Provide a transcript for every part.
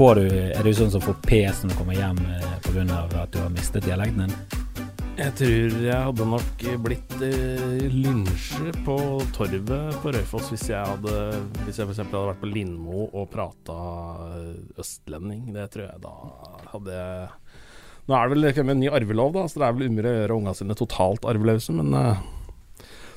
Får- du, er du sånn som får pes når du kommer hjem eh, pga. at du har mistet dialekten din? Jeg tror jeg hadde nok blitt eh, lynsjet på torvet på Røyfoss hvis jeg hadde Hvis jeg f.eks. hadde vært på Lindmo og prata østlending. Det tror jeg da hadde jeg Nå er det vel kommet en ny arvelov, da, så det er vel umulig å gjøre ungene sine totalt arveløse, men eh,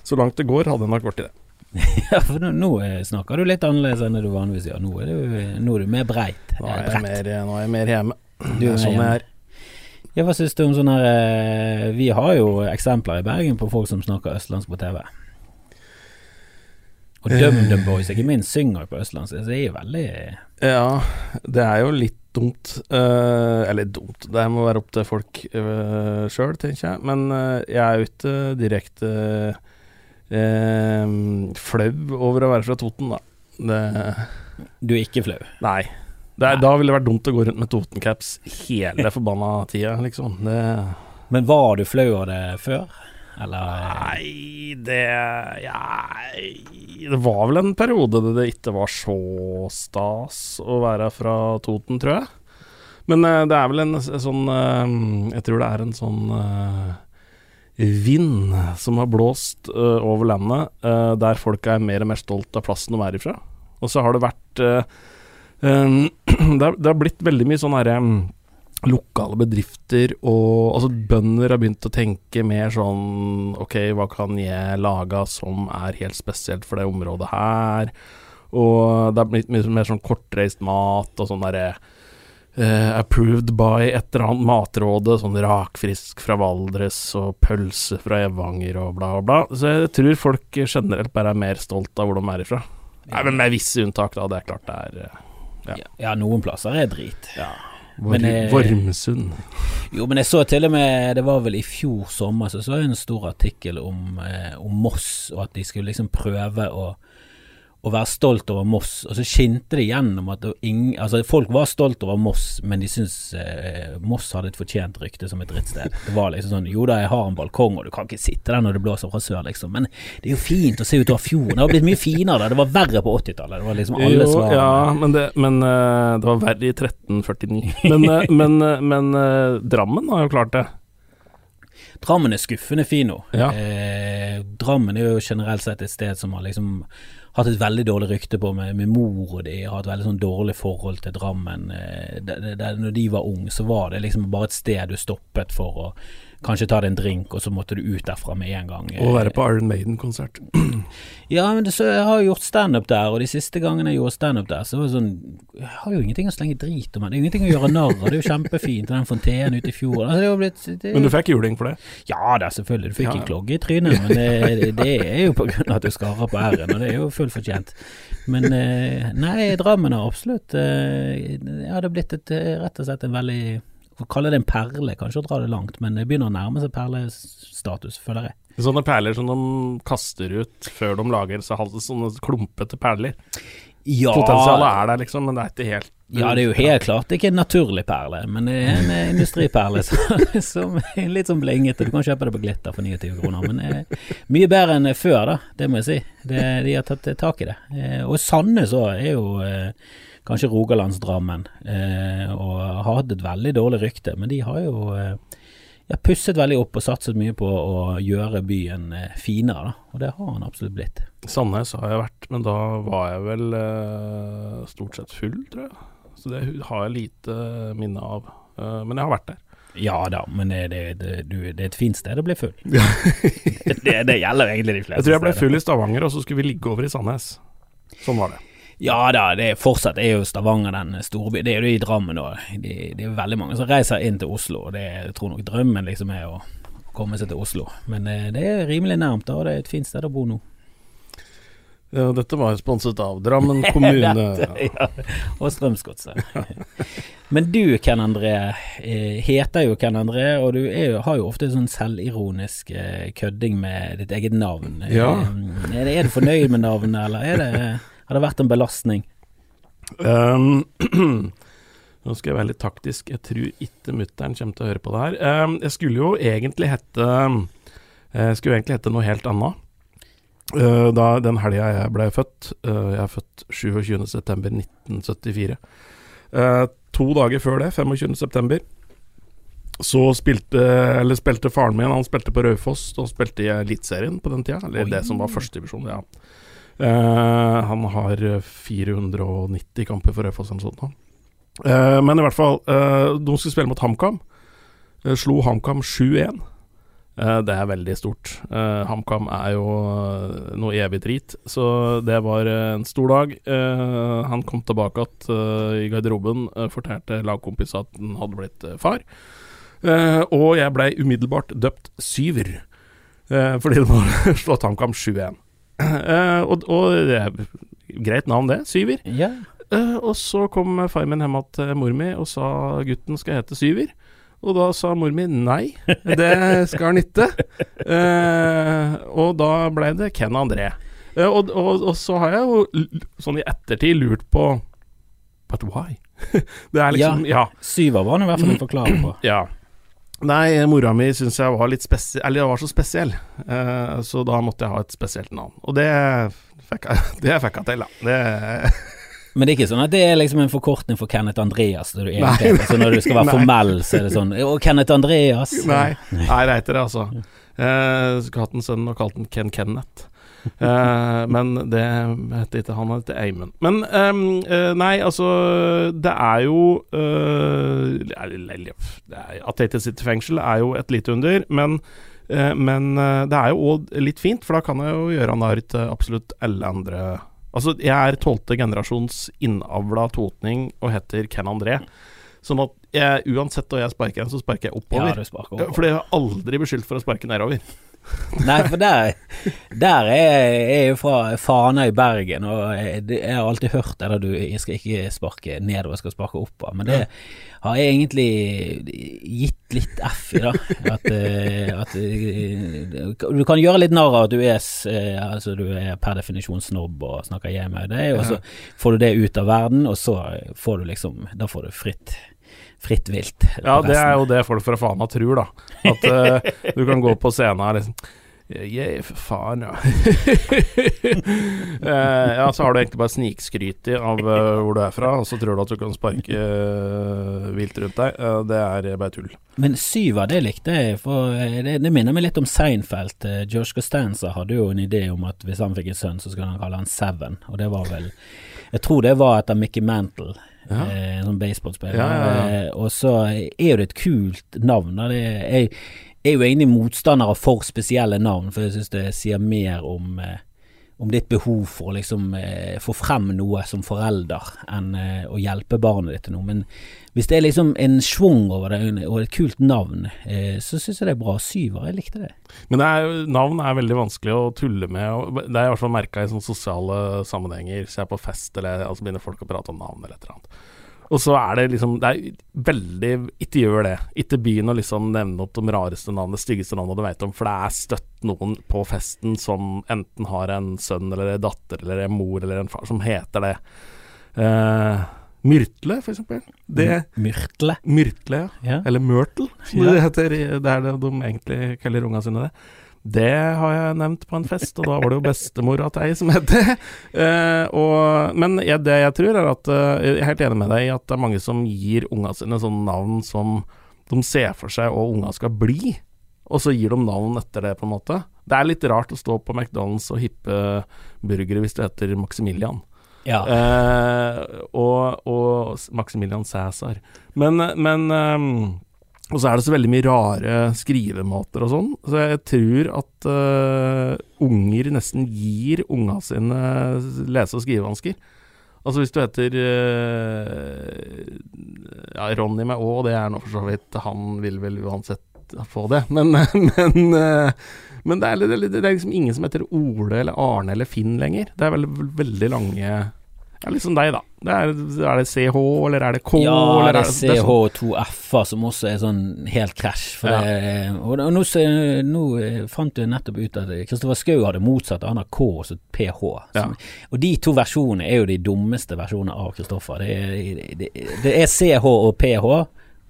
så langt det går, hadde jeg nok blitt det. Ja, for nå, nå eh, snakker du litt annerledes enn det du vanligvis gjør. Nå er du, nå er du mer breit. Nå Eh, er jeg mer, nå er jeg mer hjemme. Du er sånn hjemme. Ja, hva syns du om sånn her eh, Vi har jo eksempler i Bergen på folk som snakker østlandsk på TV. Og Eh. DumDum Boys, ikke minst, synger på østlandsk. Så det er jo veldig Ja, det er jo litt dumt. eh, eller dumt, det må være opp til folk uh, sjøl, tenker jeg. Men eh, jeg er jo ikke direkte eh, flau over å være fra Toten, da. Det, Du er ikke flau. nei. Det er, da ville det vært dumt å gå rundt med Toten-caps hele forbanna tida, liksom. Det Men var du flau av det før? Eller Nei, det ja, Det var vel en periode det, det ikke var så stas å være fra Toten, tror jeg. Men eh, det er vel en sånn eh, Jeg tror det er en sånn eh, vind som har blåst uh, over landet, uh, der folk er mer og mer stolt av plassen de er ifra. Og så har det vært uh, um, det, har, blitt veldig mye sånn herre um, lokale bedrifter og altså bønder har begynt å tenke mer sånn Ok, hva kan jeg lage som er helt spesielt for det området her? Og det har blitt mer sånn kortreist mat og sånn derre eh, approved by et eller annet matrådet, sånn rakfrisk fra Valdres og pølse fra Evanger og bla, bla, bla. Så jeg tror folk generelt bare er mer stolt av hvor de er ifra. Nei, men med visse unntak, da. Det er klart det er eh, ja. ja, noen plasser er drit. ja. Men, eh, Vormsund. Jo, men jeg så til og med Det var vel i fjor sommer så så jeg en stor artikkel om, eh, om Moss, og at de skulle liksom prøve å, å være stolt over Moss. Og så skinte det gjennom at ingen, altså folk var stolt over Moss, men de syntes eh, Moss hadde et fortjent rykte som et drittsted. Det var liksom sånn Jo da, jeg har en balkong, og du kan ikke sitte der når det blåser fra sør, liksom. Men det er jo fint å se utover fjorden. Det har blitt mye finere. Det var verre på 80-tallet. Det var liksom alle svarene. ja, men, det, men uh, det var verre i 1349. Men, uh, men, uh, men Drammen har jo klart det. Drammen er skuffende fin nå. Ja. Eh, Drammen er jo generelt sett et sted som har liksom hatt et veldig dårlig rykte på med, med mor og de har hatt veldig sånn dårlig forhold til Drammen. Eh, det, det, det, når de var unge, så var det liksom bare et sted du stoppet for å kanskje ta deg en drink, og så måtte du ut derfra med en gang. Å være på Iron Maiden-konsert. Ja, men det, så, jeg har jo gjort standup der, og de siste gangene jeg gjorde standup der, så var det sånn Jeg har jo ingenting å slenge drit om, det er jo ingenting å gjøre narr av, det er jo kjempefint, den fontenen ute i fjorden altså, det har blitt, det, Men du fikk juling for det? Ja da, selvfølgelig. Du fikk Ja, en klogge i trynet, men det, det er jo på grunn av at du skarrer på r-en, og det er jo fullt fortjent. Men eh, nei, Drammen har absolutt eh, Ja, det har blitt et, eh, rett og slett en veldig Å kalle det en perle, kanskje å dra det langt, men det begynner å nærme seg perlestatus, føler jeg. Sånne perler som de kaster ut før de lager så halv- sånne klumpete perler. Ja, Potensialet er der, liksom, men det er ikke helt Ja, det er jo helt klart det er ikke en naturlig perle, men det er en eh, industriperle som, som er litt sånn blingete. Du kan kjøpe det på Glitter for 29 kroner, men eh, mye bedre enn før, da. Det må jeg si. Det, de har tatt tak i det. Eh, og Sandnes òg er jo eh, kanskje Rogalandsdrammen, eh, og har hatt et veldig dårlig rykte, men de har jo eh, ja, pusset veldig opp og satset mye på å gjøre byen eh, finere, da. Og det har han absolutt blitt. Sandnes har jeg vært, men da var jeg vel eh, stort sett full, tror jeg. Så det har jeg lite minne av. Eh, men jeg har vært der. Ja da, men det, det, det, du, det er et fint sted å bli full. det, gjelder egentlig de fleste Jeg tror jeg ble full i Stavanger, og så skulle vi ligge over i Sandnes. Sånn var det. Ja da, det er fortsatt er jo Stavanger den store byen. Det er jo i Drammen òg. Det, det er veldig mange som reiser inn til Oslo. og Det, jeg tror nok drømmen liksom er å komme seg til Oslo. Men eh, det er rimelig nærmt, da, og det er et fint sted å bo nå. Ja, dette var sponset av Drammen kommune. Dette, ja, og Strømsgodset. Men du, Ken André, eh, heter jo Ken André, og du er har jo ofte sånn selvironisk eh, kødding med ditt eget navn. Ja. Eh, Er, er du fornøyd med navnet, eller er det, har det vært en belastning? Um, nå skal jeg være litt taktisk. Jeg tror ikke mutter'n kommer til å høre på det her. Um, jeg skulle jo egentlig hete Jeg skulle egentlig hete noe helt annet. Eh, da, den helga jeg ble født eh, Jeg er født 27.9.1974. Uh, to dager før det, 25.9., så spilte, eller spilte faren min Han spilte på Raufoss og spilte i Eliteserien på den tida. Eller Oi. det som var førstedivisjon, ja. Uh, han har 490 kamper for Raufoss eller noe sånt. Eh, men i hvert fall, eh, de skulle spille mot HamKam. Eh, slo HamKam 7-1. Eh, det er veldig stort. Eh, HamKam er jo eh, noe evig drit, så det var en stor dag. Han kom tilbake igjen i garderoben, fortalte lagkompis at han hadde blitt far. Og jeg blei umiddelbart døpt Syver, fordi det var slått HamKam 7-1. Eh, og, og det er greit navn, det. Syver. Yeah. Og så kom far min hjem til mor mi og sa gutten skal hete Syver. Og da sa mor mi nei, det skal han ikke. Eh, og da ble det Ken André. Eh, og, og, og så har jeg jo sånn i ettertid lurt på But why? det er liksom Ja. Syver var det i hvert fall en forklaring på. ja. Nei, mora mi syns jeg var litt spesiell Eller jeg var så spesiell, eh, så da måtte jeg ha et spesielt navn. Og det fikk jeg, det fikk jeg til, da. Det Men det er ikke sånn at det er liksom en forkortning for Kenneth Andreas? Det du Nei, heter. så når du skal være nei. formell, så er det sånn Å, Kenneth Andreas. Nei, nei det heter det, altså. Eh, skulle hatt en sønn og kalt den Ken Kenneth. Eh, men det heter ikke han, han heter Eimen. Men ehm, eh, nei, altså Det er jo eh, At ikke sitter i fengsel, er jo et lite under. Men, eh, men eh, det er jo òg litt fint, for da kan jeg jo gjøre narr til absolutt alle andre Altså, jeg er tolvte generasjons innavla totning og heter Ken André. Sånn at jeg, uansett når jeg sparker en, så sparker jeg Ja, oppover. du sparker oppover. over. For jeg har aldri beskyldt for å sparke nedover. Nei, for der, der er jeg er jo fra Fana i Bergen, og jeg, jeg har alltid hørt det der du jeg skal ikke sparke nedover, jeg skal sparke oppover. Men det har jeg egentlig gitt litt F i, da. At, eh, at eh, du kan gjøre litt narr av at du er, eh, altså du er per definisjon snobb og snakker hjemme med deg, og så får du det ut av verden, og så får du liksom Da får du fritt fritt vilt. Ja, det er jo det folk fra Fana tror, da. At uh, du kan gå på scenen her liksom Yeah, for faen, ja. Eh, ja, så har du egentlig bare snikskryt av uh, hvor du er fra, og så tror du at du kan sparke uh, vilt rundt deg. Uh, det er bare tull. Men syver, det likte jeg, for eh, det, det minner meg litt om Seinfeld. Eh, George Costanza hadde jo en idé om at hvis han fikk en sønn, så skulle han kalle han Seven, og det var vel Jeg tror det var etter Mickey Mantle. Ja. Eh, sånn baseballspiller. Ja, ja. Eh, og så er jo det et kult navn. Det er, jeg er jo egentlig motstander av for spesielle navn, for jeg syns det sier mer om eh, om ditt behov for å liksom eh, få frem noe som forelder, enn eh, å hjelpe barnet ditt til noe. Men hvis det er liksom en schwung over det, og et kult navn, så syns jeg det er bra. Syver, jeg likte det. Men det er, navn er veldig vanskelig å tulle med. Det er i hvert fall merka i sånne sosiale sammenhenger. Så jeg er på fest, eller altså begynner folk å prate om navn eller et eller annet. Og så er det liksom Det er veldig Ikke gjør det. Ikke begynn å liksom nevne opp de rareste navnene, styggeste navnene du vet om, for det er støtt noen på festen som enten har en sønn eller en datter eller en mor eller en far som heter det. Uh, Myrtle, for eksempel. Det Myrtle. Myrtle, ja. Ja. Eller Myrtle, som det heter. Det er det de egentlig kaller unga sine det. Det har jeg nevnt på en fest, og da var det jo bestemora til ei som het det. Uh, og, men jeg, det jeg tror, er at uh, Jeg er helt enig med deg i at det er mange som gir unga sine sånne navn som de ser for seg hva unga skal bli, og så gir de navn etter det, på en måte. Det er litt rart å stå på McDonald's og hippe burgere hvis du heter Maximilian. Ja. Uh, og, og Maximilian Cæsar. Men, men ehm, Og så er det så veldig mye rare skrivemåter og sånn, så jeg tror at uh, unger nesten gir unga sine lese- og skrivevansker. Altså hvis du heter uh, Ja, Ronny med Å, det er nå for så vidt Han vil vel uansett få det, men, men uh, men det er, det, er, liksom ingen som heter Ole eller Arne eller Finn lenger. Det er veldig, veldig lange Ja, liksom deg, da. Det er, er det CH, eller er det K, Ja, det er CH og det er sånn- CH2F-er som også er sånn helt krasj. Ja. og, og nå, nå eh, fant jeg nettopp ut at Kristoffer Schou hadde motsatt, han har K og så PH. Ja. Og de to versjonene er jo de dummeste versjonene av Kristoffer. Det, er- det, det er CH og PH,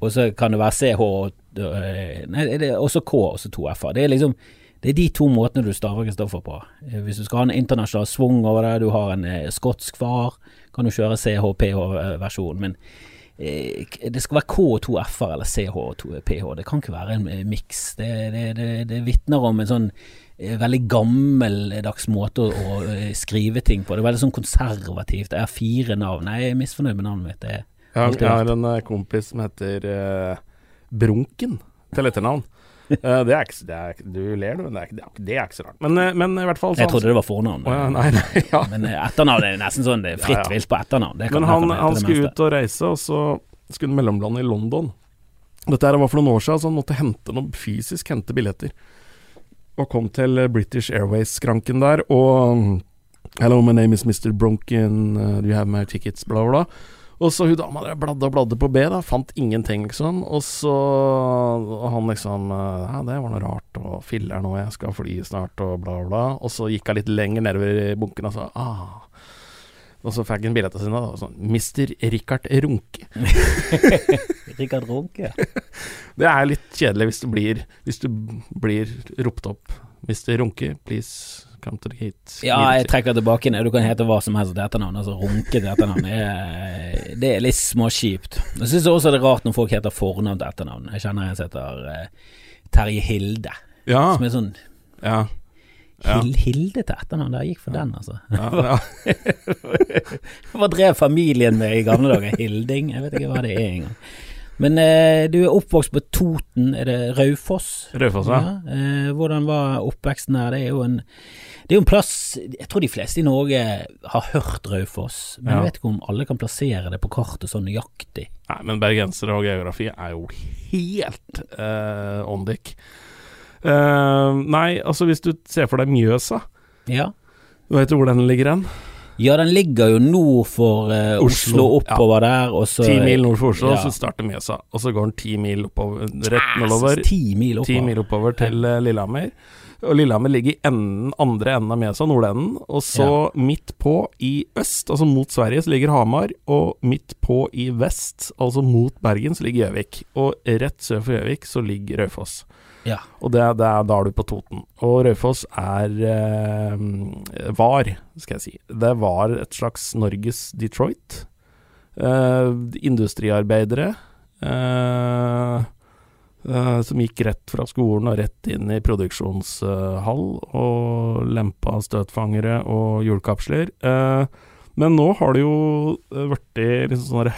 og så kan det være CH og øh, Nei, det er også K og så to F-er. Det er liksom Det er de to måtene du staver Kristoffer på. Eh, Hvis du skal ha en internasjonal svung over det, du har en eh, skotsk far, kan du kjøre CHPH-versjonen. Men eh, det skal være K2FR eller CH2PH. Det kan ikke være en eh, miks. Det, det, det, det vitner om en sånn eh, veldig gammeldags måte å, å eh, skrive ting på. Det er veldig sånn konservativt. Det er fire navn. Jeg er misfornøyd med navnet mitt. Jeg har, jeg har en kompis som heter Brunken til etternavn. Eh, det er ikke, det er, du ler, du, men det er, ikke- det er, ikke- det er ikke så rart. Men, eh, men i hvert fall så Jeg trodde det var fornavn. Ja, nei, nei, ja. Men eh, etternavn er nesten sånn det er fritt Ja, ja. vilt på etternavn. Det kan, Men han, han skulle ut og reise, og så skulle han mellomlande i London. Dette her var for noen år siden, så han måtte hente noe fysisk hente billetter. Og kom til British Airways-skranken der, og Hello, my name is Mr. Bronken, uh, do you have my tickets, bla, bla, bla. Og så hun dama der bladde og bladde på B, da, fant ingenting, liksom. Og så og han liksom Ja, det var noe rart, og filler nå, jeg skal fly snart, og bla, bla. Og så gikk hun litt lenger nedover i bunken og sa ah. Og så fikk han billettene sine, da. Sånn, Mr. Richard Runke. Rikard Runke. Det er litt kjedelig hvis du blir Hvis du blir ropt opp. Mr. Runke, please come to the gate. Ja, jeg trekker tilbake det. Du kan hete hva som helst til etternavn. Altså runke til etternavn. Det er, det er litt småkjipt. Jeg syns også det er rart når folk heter fornavn til etternavn. Jeg kjenner en som heter uh, Terje Hilde. Ja, Som er sånn ja, Ja. Hilde til etternavn. Der gikk for den, altså. ja, ja. Hva drev familien med i gamle dager? Hilding? Jeg vet ikke hva det er engang. Men eh, du er oppvokst på Toten, er det Raufoss? Raufoss, ja. Eh, hvordan var oppveksten der? Det er jo en det er jo en plass Jeg tror de fleste i Norge har hørt Raufoss, men Ja. jeg vet ikke om alle kan plassere det på kartet sånn nøyaktig. Nei, men bergensere og geografi er jo helt eh, on dick. Eh, nei, altså hvis du ser for deg Mjøsa, Ja. Du vet hvor den ligger hen? Ja, den ligger jo nord for eh, Oslo, Oslo, oppover der, og så Ti mil nord for Oslo, ja. så starter Mjøsa. Og så går den ti mil oppover, rett nordover. Ti mil Ti mil oppover til eh, Lillehammer. Og Lillehammer ligger i enden, andre enden av Mjøsa, nordenden. Og så midt på i øst, altså mot Sverige, så ligger Hamar. Og midt på i vest, altså mot Bergen, så ligger Gjøvik. Og rett sør for Gjøvik så ligger Raufoss. Ja. Og det, det er, da er du på Toten. Og Raufoss er eh, Var, skal jeg si. Det var et slags Norges Detroit. Eh, industriarbeidere. eh, eh, som gikk rett fra skolen og rett inn i produksjonshall og lempa støtfangere og hjulkapsler. Eh, men nå har det jo blitt liksom sånn der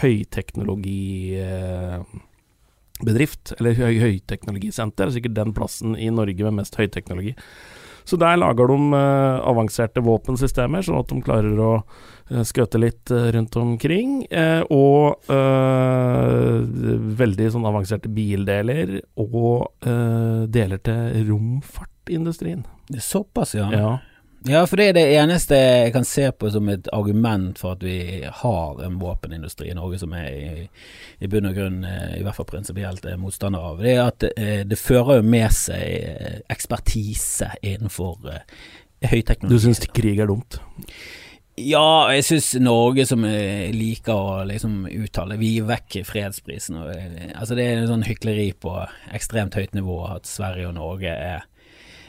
høyteknologibedrift, eller høy, høyteknologisenter. Sikkert den plassen i Norge med mest høyteknologi. Så der lager de eh, avanserte våpensystemer, sånn at de klarer å eh, skøte litt eh, rundt omkring. eh, og eh, veldig sånn avanserte bildeler, og eh, deler til romfartindustrien. Såpass, ja. Ja. Ja, for det er det eneste jeg kan se på som et argument for at vi har en våpenindustri i Norge som er i, i bunn og grunn, eh, i hvert fall prinsipielt, er motstander av. Det er at eh, det fører jo med seg eh, ekspertise innenfor eh, høyteknologi. Du syns krig er dumt? Ja, jeg syns Norge som eh, liker å liksom uttale Vi gir vekk fredsprisen. Og, eh, altså det er en sånn hykleri på ekstremt høyt nivå at Sverige og Norge er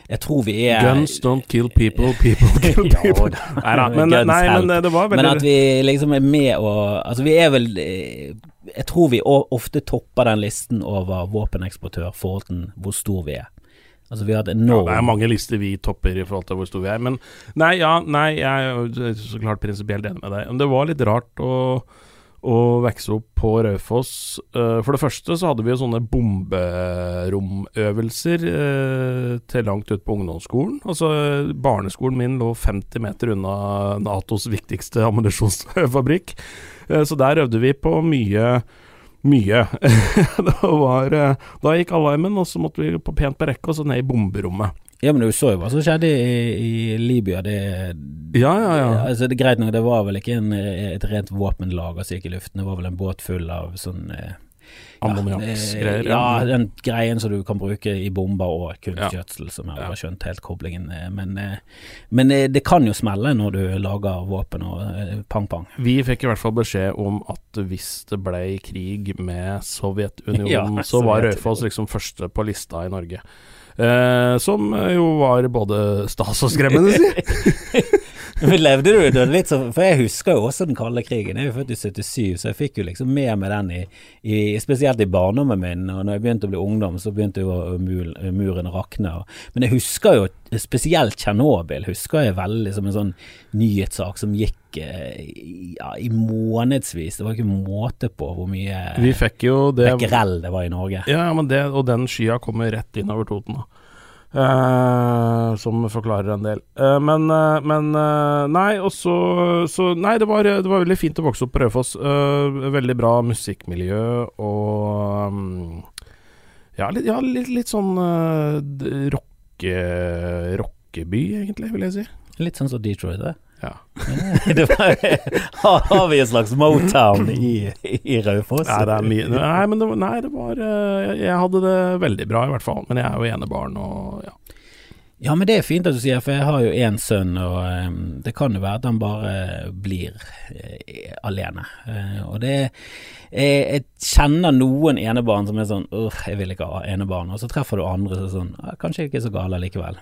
Jeg tror vi er Guns don't kill people, people kill people. da. Men, nei, men eh, det var Men at vi liksom er med og Altså, vi er vel eh, Jeg tror vi ofte topper den listen over våpeneksportør forhold til hvor stor vi er. Altså, vi har hatt Ja, det er mange lister vi topper i forhold til hvor stor vi er. Men nei, ja, nei, jeg er så klart prinsipielt enig med deg. Men det var litt rart å, å vokse opp på Raufoss. Eh, for det første så hadde vi jo sånne bomberomøvelser uh, til langt ut på ungdomsskolen. Altså, barneskolen min lå 50 meter unna Natos viktigste ammunisjonsfabrikk. Eh, så der øvde vi på mye mye. det var, eh, da gikk alarmen, og så måtte vi på pent på rekke og så ned i bomberommet. Ja, men du så jo hva som skjedde i, i Libya. Det, Ja, ja, ja. Altså, det er greit nok, det var vel ikke en, et rent våpenlager som gikk i luften. Det var vel en båt full av sånn eh, Ammoniaksgreier. Ja, ja, den greien som du kan bruke i bomber og kunstgjødsel, som jeg har skjønt helt koblingen. Men, eh, men eh, det kan jo smelle når du lager våpen og eh, pang-pang. Vi fikk i hvert fall beskjed om at hvis det ble krig med Sovjetunionen, Ja, så var. Raufoss liksom første på lista i Norge. Eh, som jo var både stas og skremmende, si. Men levde du det litt sånn For jeg husker jo også den kalde krigen. Jeg er jo født i 77, så jeg fikk jo liksom med meg den i, i Spesielt i barndommen min. Og når jeg begynte å bli ungdom, så begynte jo mul, muren å rakne. Men jeg husker jo spesielt Tsjernobyl husker jeg veldig som en sånn nyhetssak som gikk eh, ja, i månedsvis. Det var ikke måte på hvor mye Vi det det var i Norge. Ja, men det, og den skya kommer rett innover Toten. da Uh, som forklarer en del. Uh, men, uh, men Nei, og så, Nei, det var, det var, veldig fint å vokse opp på Raufoss. veldig bra musikkmiljø og um, Ja, litt, ja, litt, litt sånn rocke, rockeby, egentlig, vil jeg si. Litt sånn som Detroit, det. Ja. var, har vi en slags Motown i, i Raufoss? Nei, Nei, men det, nei, det var eh, Jeg hadde det veldig bra, i hvert fall. Men jeg er jo enebarn, og ja. Ja, men det er fint at du sier, for jeg har jo én sønn, og um, det kan jo være at han bare blir uh, alene. Uh, og det jeg, jeg, kjenner noen enebarn som er sånn Uff, jeg vil ikke ha enebarn. Og så treffer du andre som er sånn Kanskje jeg ikke er så gale likevel.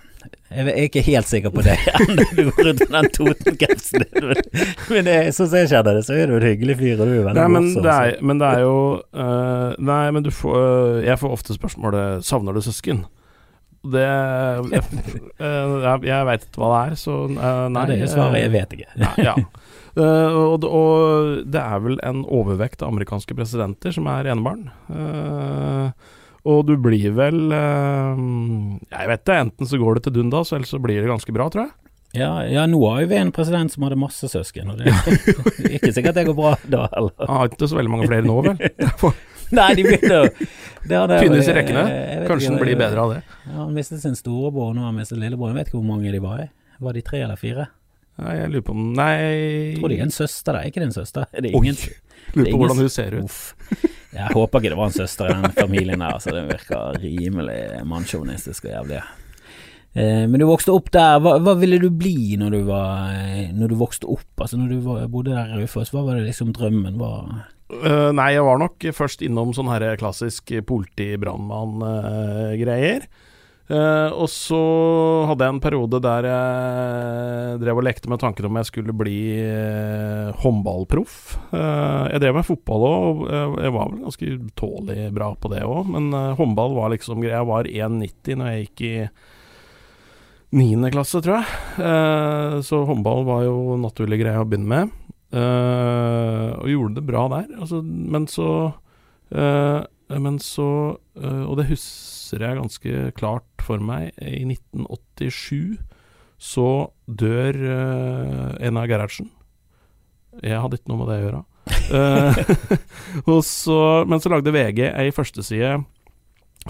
Jeg er ikke helt sikker på det du går rundt med den Toten-kapsen. Men det, sånn som jeg kjenner det, så er du en hyggelig fyr, og du er veldig nei, men morsom. Det er, men det er jo uh, Nei, men du får Jeg får ofte spørsmålet Savner du søsken? Det Jeg, veit ikke hva det er, så uh, nei. Det er svaret jeg vet ikke. Nei, ja. og, og, det er vel en overvekt av amerikanske presidenter som er enebarn. Uh, og du blir vel uh, Jeg vet det, enten så går det til dundas, eller så blir det ganske bra, tror jeg. Ja, ja nå har vi en president som hadde masse søsken, og det er ikke sikkert det går bra da heller. Han har ikke så veldig mange flere nå, vel? Nei, de begynner å Tynnes i rekkene. Kanskje den blir bedre av det. Ja, Han mistet sin storebror, nå han mistet lillebror. Jeg vet ikke hvor mange de var i. Var de tre eller fire? Nei, jeg lurer på om Nei Jeg tror de er en søster, da. Er ikke det en søster? Er det ingen? Oi. Lurer på hvordan hun ser ut. Uff. Jeg håper ikke det var en søster i den familien der, altså. Det virker rimelig mannssjåvinistisk og jævlig. Eh, men du vokste opp der. Hva, hva, ville du bli når du, var, eh, når du vokste opp? Altså Når du var, bodde der i Raufoss, hva var det liksom drømmen var? Uh, nei, jeg var nok først innom sånn her klassisk politi-brannmann-greier. Uh, og så hadde jeg en periode der jeg drev og lekte med tanken om jeg skulle bli uh, håndballproff. Jeg drev med fotball òg, og jeg var vel ganske tålelig bra på det òg. Men håndball var liksom greia. Jeg var 1,90 når jeg gikk i niende klasse, tror jeg. så håndball var jo naturlig greie å begynne med. og gjorde det bra der. Altså, men så Men så Og det husker jeg ganske klart for meg. I 1987 så dør uh, av Gerhardsen. Jeg hadde ikke noe med det å gjøre. uh, så, men så lagde VG ei førsteside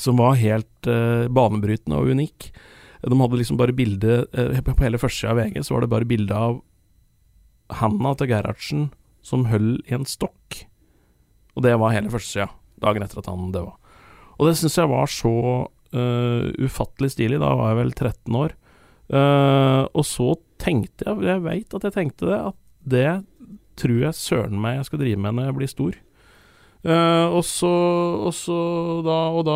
som var helt banebrytende og unik. De hadde liksom bare bilde uh, På hele førstesida av VG så var det bare bilde av handa til Gerhardsen som høll i en stokk. Og det var hele førstesida, dagen etter at han døde. Og det syns jeg var så Uh, ufattelig stilig. Da var jeg vel 13 år. Uh, og så tenkte jeg, jeg veit at jeg tenkte det, at det tror jeg søren meg jeg skal drive med når jeg blir stor. Uh, og, så, og så da Og da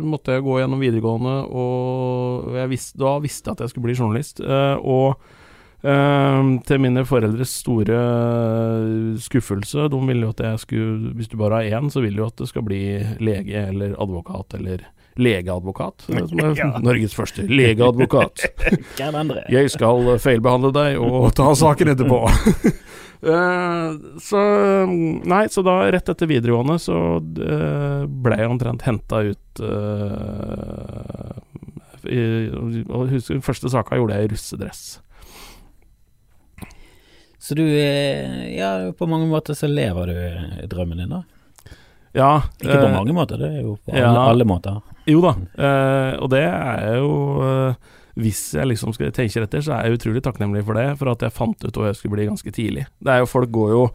måtte jeg gå gjennom videregående, og visste, da visste jeg at jeg skulle bli journalist. og Uh, til mine foreldres store skuffelse. De ville jo at jeg skulle Hvis du bare har én, så vil du at det skal bli lege eller advokat eller legeadvokat, som er ja. Norges første legeadvokat. Jeg skal feilbehandle deg og ta saken etterpå. uh, så Nei, så da, rett etter videregående, så uh, ble jeg omtrent henta ut uh, i, og husker, Den første saka gjorde jeg i russedress. Så du Ja, på mange måter så lever du drømmen din, da? Ja. Ikke på mange måter, det er jo på alle, ja, alle måter. Jo da, eh, og det er jo eh, Hvis jeg liksom skal tenke etter, så er jeg utrolig takknemlig for det, for at jeg fant ut hva jeg skulle bli ganske tidlig. Det er jo Folk går jo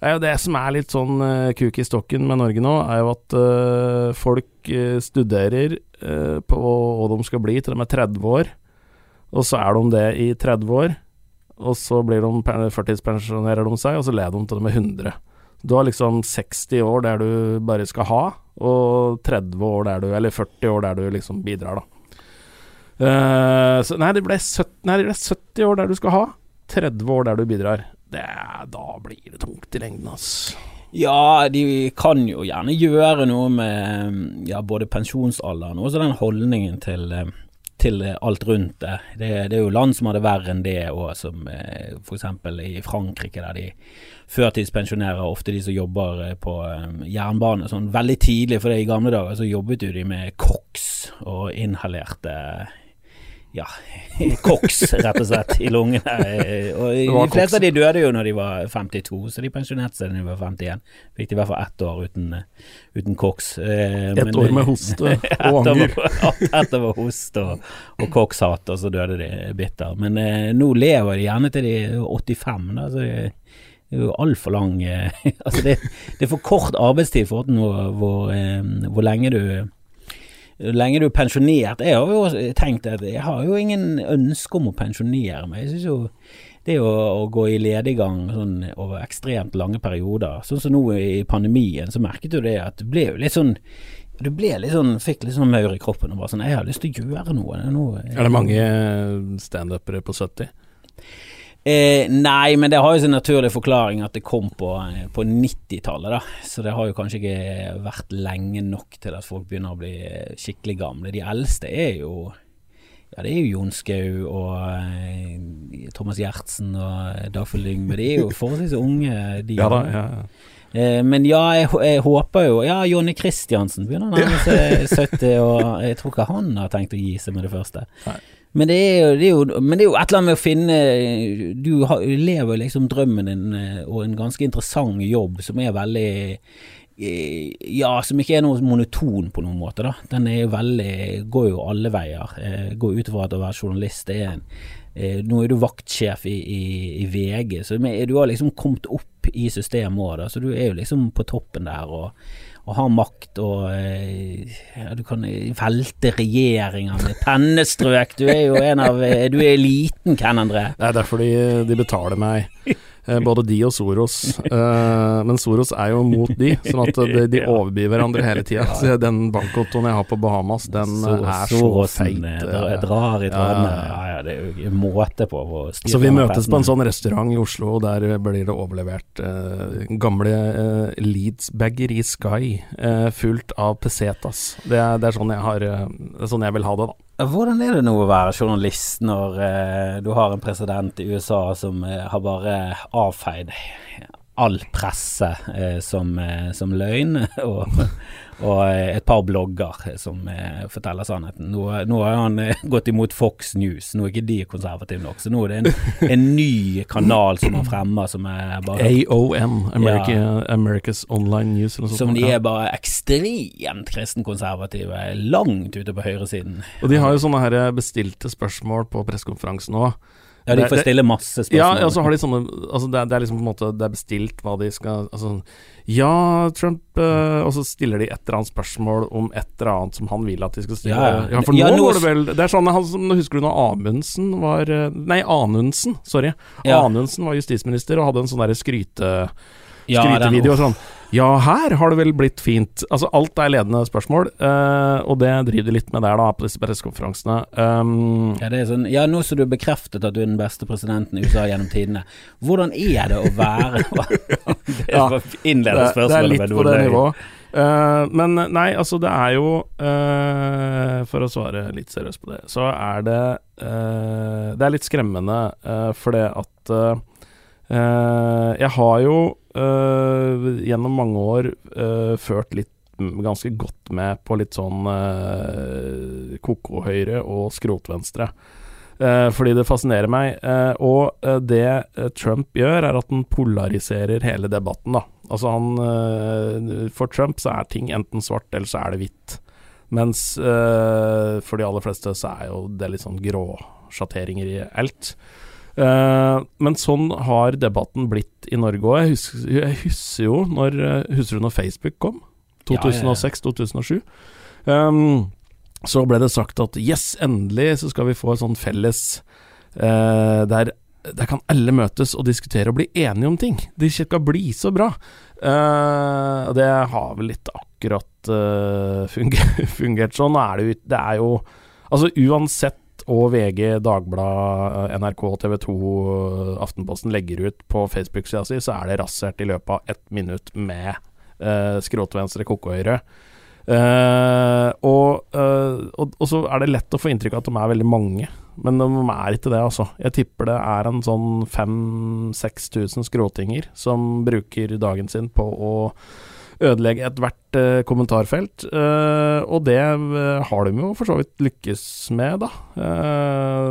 Det er jo det som er litt sånn uh, kuk i stokken med Norge nå, er jo at uh, folk uh, studerer på hva de skal bli til de er 30 år, og så er de det i 30 år, og så blir de førtidspensjonerer de seg, og så lever de til de er 100. Du har liksom 60 år der du bare skal ha, og 30 år der du Eller 40 år der du liksom bidrar, da. Eh, så nei det, ble 70, nei, det ble 70 år der du skal ha. 30 år der du bidrar. Det, da blir det tungt i lengden, ass. Ja, de kan jo gjerne gjøre noe med ja, både pensjonsalderen og den holdningen til, til alt rundt det. det. det. er jo land som har det verre enn det, og som eh, f.eks. i Frankrike, der de førtidspensjonerer ofte de som jobber eh, på jernbane sånn veldig tidlig. For det i gamle dager så jobbet jo de med koks og inhalerte ja, koks, rett og slett, i lungene. Og de fleste av de døde jo når de var 52, så de pensjonerte seg da de var 51. Fikk de i hvert fall ett år uten, uten koks. Eh, ett år med hoste og anger. Ett år med hoste og, og kokshat, og så døde de bitter. Men eh, nå lever de gjerne til de er 85, da. så de, det er jo altfor lang eh, Altså, det, det, er for kort arbeidstid for hvor, hvor, eh, hvor lenge du lenge du er pensjonert Jeg har jo tenkt at jeg har jo ingen ønske om å pensjonere meg. Jeg synes jo det å, å gå i lediggang sånn, over ekstremt lange perioder, sånn som nå i pandemien, så merket du det at du ble jo litt sånn du ble litt sånn, fikk litt sånn maur i kroppen og bare sånn Jeg har lyst til å gjøre noe. Nå, er det mange standupere på 70? Eh, nei, men det har jo sin naturlige forklaring at det kom på, på 90-tallet, da. Så det har jo kanskje ikke vært lenge nok til at folk begynner å bli skikkelig gamle. De eldste er jo ja, det er jo Jon Skau og eh, Thomas Gjertsen og Dagfjell Lyngve. De er jo forholdsvis unge, de. Ja da, ja, ja. Eh, men ja, jeg, jeg, håper jo Ja, Jonny Christiansen begynner å nærme seg 70, og jeg tror ikke han har tenkt å gi seg med det første. Nei. Men det, jo, det jo, men det, er jo, et eller annet med å finne Du har, lever liksom drømmen din eh, og en ganske interessant jobb som er veldig eh, Ja, som ikke er noe monoton på noen måte, da. Den er veldig Går jo alle veier. Eh, går ut fra at å være journalist det er en nå er du vaktsjef i, i, i VG, så du har liksom kommet opp i systemet òg, så du er jo liksom på toppen der. og og har makt og eh, ja, Du kan velte regjeringer med pennestrøk. Du er jo en av eh, Du er liten, Ken André. Det er derfor de, de betaler meg. Eh, både de og Soros. Uh, men Soros er jo mot de, sånn at de, de overbyr hverandre hele tida. Den bankkontoen jeg har på Bahamas, den så, er så feit. Uh, drar i trådene. Ja, ja, det er jo måte på Så vi møtes på en sånn restaurant i Oslo, og der blir det overlevert eh, gamle eh, Leeds-bager i Sky, fullt av pesetas. Det er, det er, sånn jeg har Det er sånn jeg vil ha det, da. Hvordan er det nå å være journalist når eh, du har en president i USA som eh, har bare avfeid all presse eh, som, eh, som, løgn, og, og, et par blogger som eh, forteller sannheten. Nå, nå, har han eh, gått imot Fox News, nå er ikke de konservative nok, så nå er det en, en ny kanal som han fremmer som er bare AON, America, ja, America's Online News. Som de er bare ekstremt kristenkonservative, langt ute på høyresiden. Og de har jo sånne her bestilte spørsmål på pressekonferansen òg. Ja, de får stille masse spørsmål. Ja, og så har de sånne altså det, er, det, er liksom på en måte Det er bestilt hva de skal Altså Ja, Trump øh, Og så stiller de et eller annet spørsmål om et eller annet som han vil at de skal stille. Ja, ja for nå ja, var det vel Det er sånn han, husker du når Amundsen var eh, Nei, Anundsen, sorry. Ja. Anundsen var justisminister og hadde en sånn derre skryte skrytevideo og sånn. Ja, her har det vel blitt fint. Altså, alt er ledende spørsmål, uh, og det driver de litt med der, da, på disse pressekonferansene. Um, ja, det er sånn Ja, nå som du bekreftet at du er den beste presidenten i USA gjennom tidene, hvordan er det å være Det er ja, innledende spørsmål. Det er litt på det nivået. Uh, men nei, altså det er jo uh, For å svare litt seriøst på det, så er det uh, Det er litt skremmende uh, fordi at jeg har jo uh, gjennom mange år uh, ført litt ganske godt med på litt sånn uh, koko-høyre og skrotvenstre. Uh, fordi det fascinerer meg. Og det Trump gjør, er at han polariserer hele debatten, da. Altså han For Trump så er ting enten svart, eller så er det hvitt. Mens for de aller fleste så er jo det litt sånn gråsjatteringer i alt. Uh, men sånn har debatten blitt i Norge òg. Jeg, jeg, husker jo når eh, Husker du når Facebook kom? 2006-2007. Um, så ble det sagt at yes, endelig så skal vi få et sånn felles uh, der, der kan alle møtes og diskutere og bli enige om ting. Det skal bli så bra. Uh, det har vel litt akkurat alltid uh, funger, fungert sånn. Er det, det er jo Altså uansett og VG, Dagbladet, NRK, TV 2, Aftenposten legger ut på Facebook-sida si, så er det rasert i løpet av ett minutt med eh, skråtvenstre koko-høyre. Uh, og, eh, og, og, så er det lett å få inntrykk av at de er veldig mange, men de er ikke det, altså. Jeg tipper det er en sånn 5000-6000 skråtinger som bruker dagen sin på å ødelegge ethvert uh, kommentarfelt. Uh, og det uh, har de jo for så vidt lykkes med, da.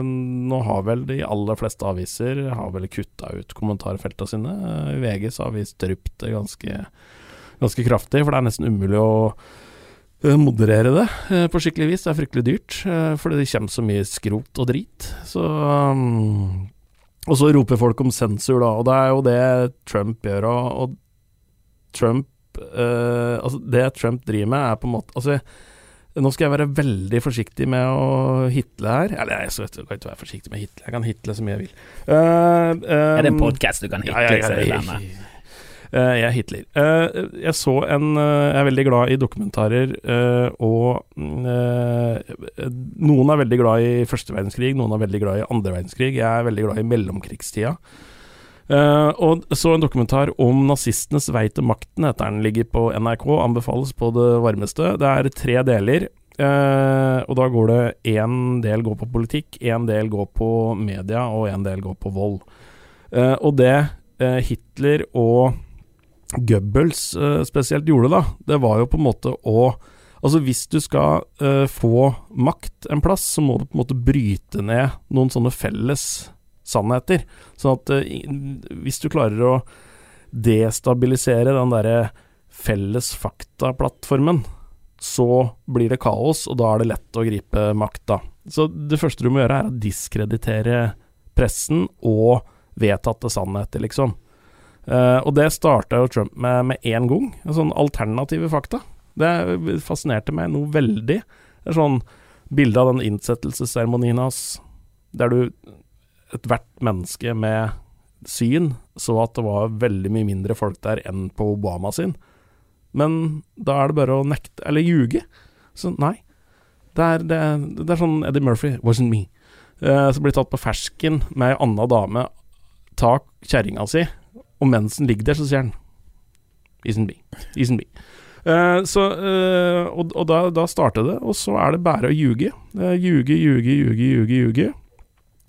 nå har vel de aller fleste aviser har vel kutta ut kommentarfelta sine. I VG så har vi strupt det ganske, ganske kraftig, for det er nesten umulig å moderere det på skikkelig vis. Det er fryktelig dyrt, fordi det kommer så mye skrot og drit. Så Og så roper folk om sensur, da, og det er jo det Trump gjør. og Trump uh, altså Det Trump driver med, er på en måte altså, Nå skal jeg være veldig forsiktig med å hitle her. Eller jeg skal ikke være forsiktig med å hitle, jeg kan hitle så mye jeg vil. Uh, um, er det en podkast du kan hitle? Ja, ja, ja, ja, Uh, jeg hitler. Uh, jeg så en uh, Jeg er veldig glad i dokumentarer, og Noen er veldig glad i første verdenskrig, noen er veldig glad i andre verdenskrig. Jeg er veldig glad i mellomkrigstida. Uh, og så en dokumentar om nazistenes vei til makten, heter den. Ligger på NRK, anbefales på det varmeste. Det er tre deler. Uh, og da går det én del går på politikk, én del går på media, og én del går på vold. Uh, og det Hitler og Goebbels spesielt gjorde, da, det var jo på en måte å Altså Hvis du skal få makt en plass, så må du på en måte bryte ned noen sånne felles sannheter. Sånn at uh, hvis du klarer å destabilisere den derre felles faktaplattformen, så blir det kaos, og da er det lett å gripe makta. Så det første du må gjøre, er å diskreditere pressen og vedtatte sannheter, liksom. Uh, og det starta jo Trump med med en gang. Sånn alternative fakta. Det fascinerte meg noe veldig. Det er sånn bilde av den innsettelsesseremonien hans, der du ethvert menneske med syn så at det var veldig mye mindre folk der enn på Obama sin. Men da er det bare å nekte Eller ljuge. Så nei. Det er, det, det er sånn Eddie Murphy, 'wasn't me', uh, som blir tatt på fersken med ei anna dame, ta kjerringa si, og mens den ligger der, så sier han 'isn't me'. Isn't me. Uh, så, uh, og, og da, da, starter det, og så er det bare å ljuge. Uh, ljuge, ljuge, ljuge, ljuge, ljuge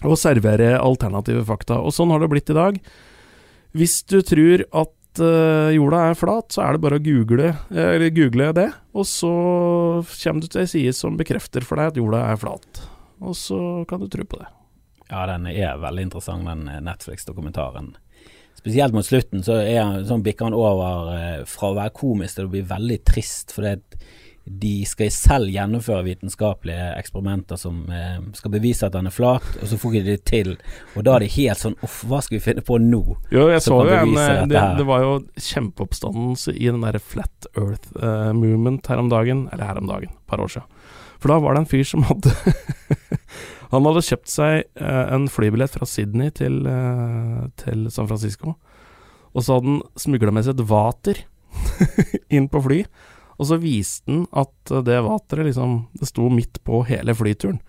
og servere alternative fakta. Og sånn har det blitt i dag. Hvis du tror at uh, jorda er flat, så er det bare å google, google det, og så kommer du til ei side som bekrefter for deg at jorda er flat. Og så kan du tro på det. Ja, den er veldig interessant, den Netflix-dokumentaren. Spesielt mot slutten så, er, sånn bikker han over eh, fra å være komisk til å bli veldig trist. For det, de skal selv gjennomføre vitenskapelige eksperimenter som eh, skal bevise at den er flat, og så får de det til. Og da er det helt sånn Uff, hva skal vi finne på nå? Jo, jeg så jo en eh, det, det, var jo kjempeoppstandelse i den derre Flat Earth uh, movement her om dagen, eller her om dagen, et par år siden. For da var det en fyr som hadde Han hadde kjøpt seg uh, en flybillett fra Sydney til, uh, til San Francisco, og så hadde han smugla med seg et vater inn på fly. Og så viste den at det vateret liksom Det sto midt på hele flyturen.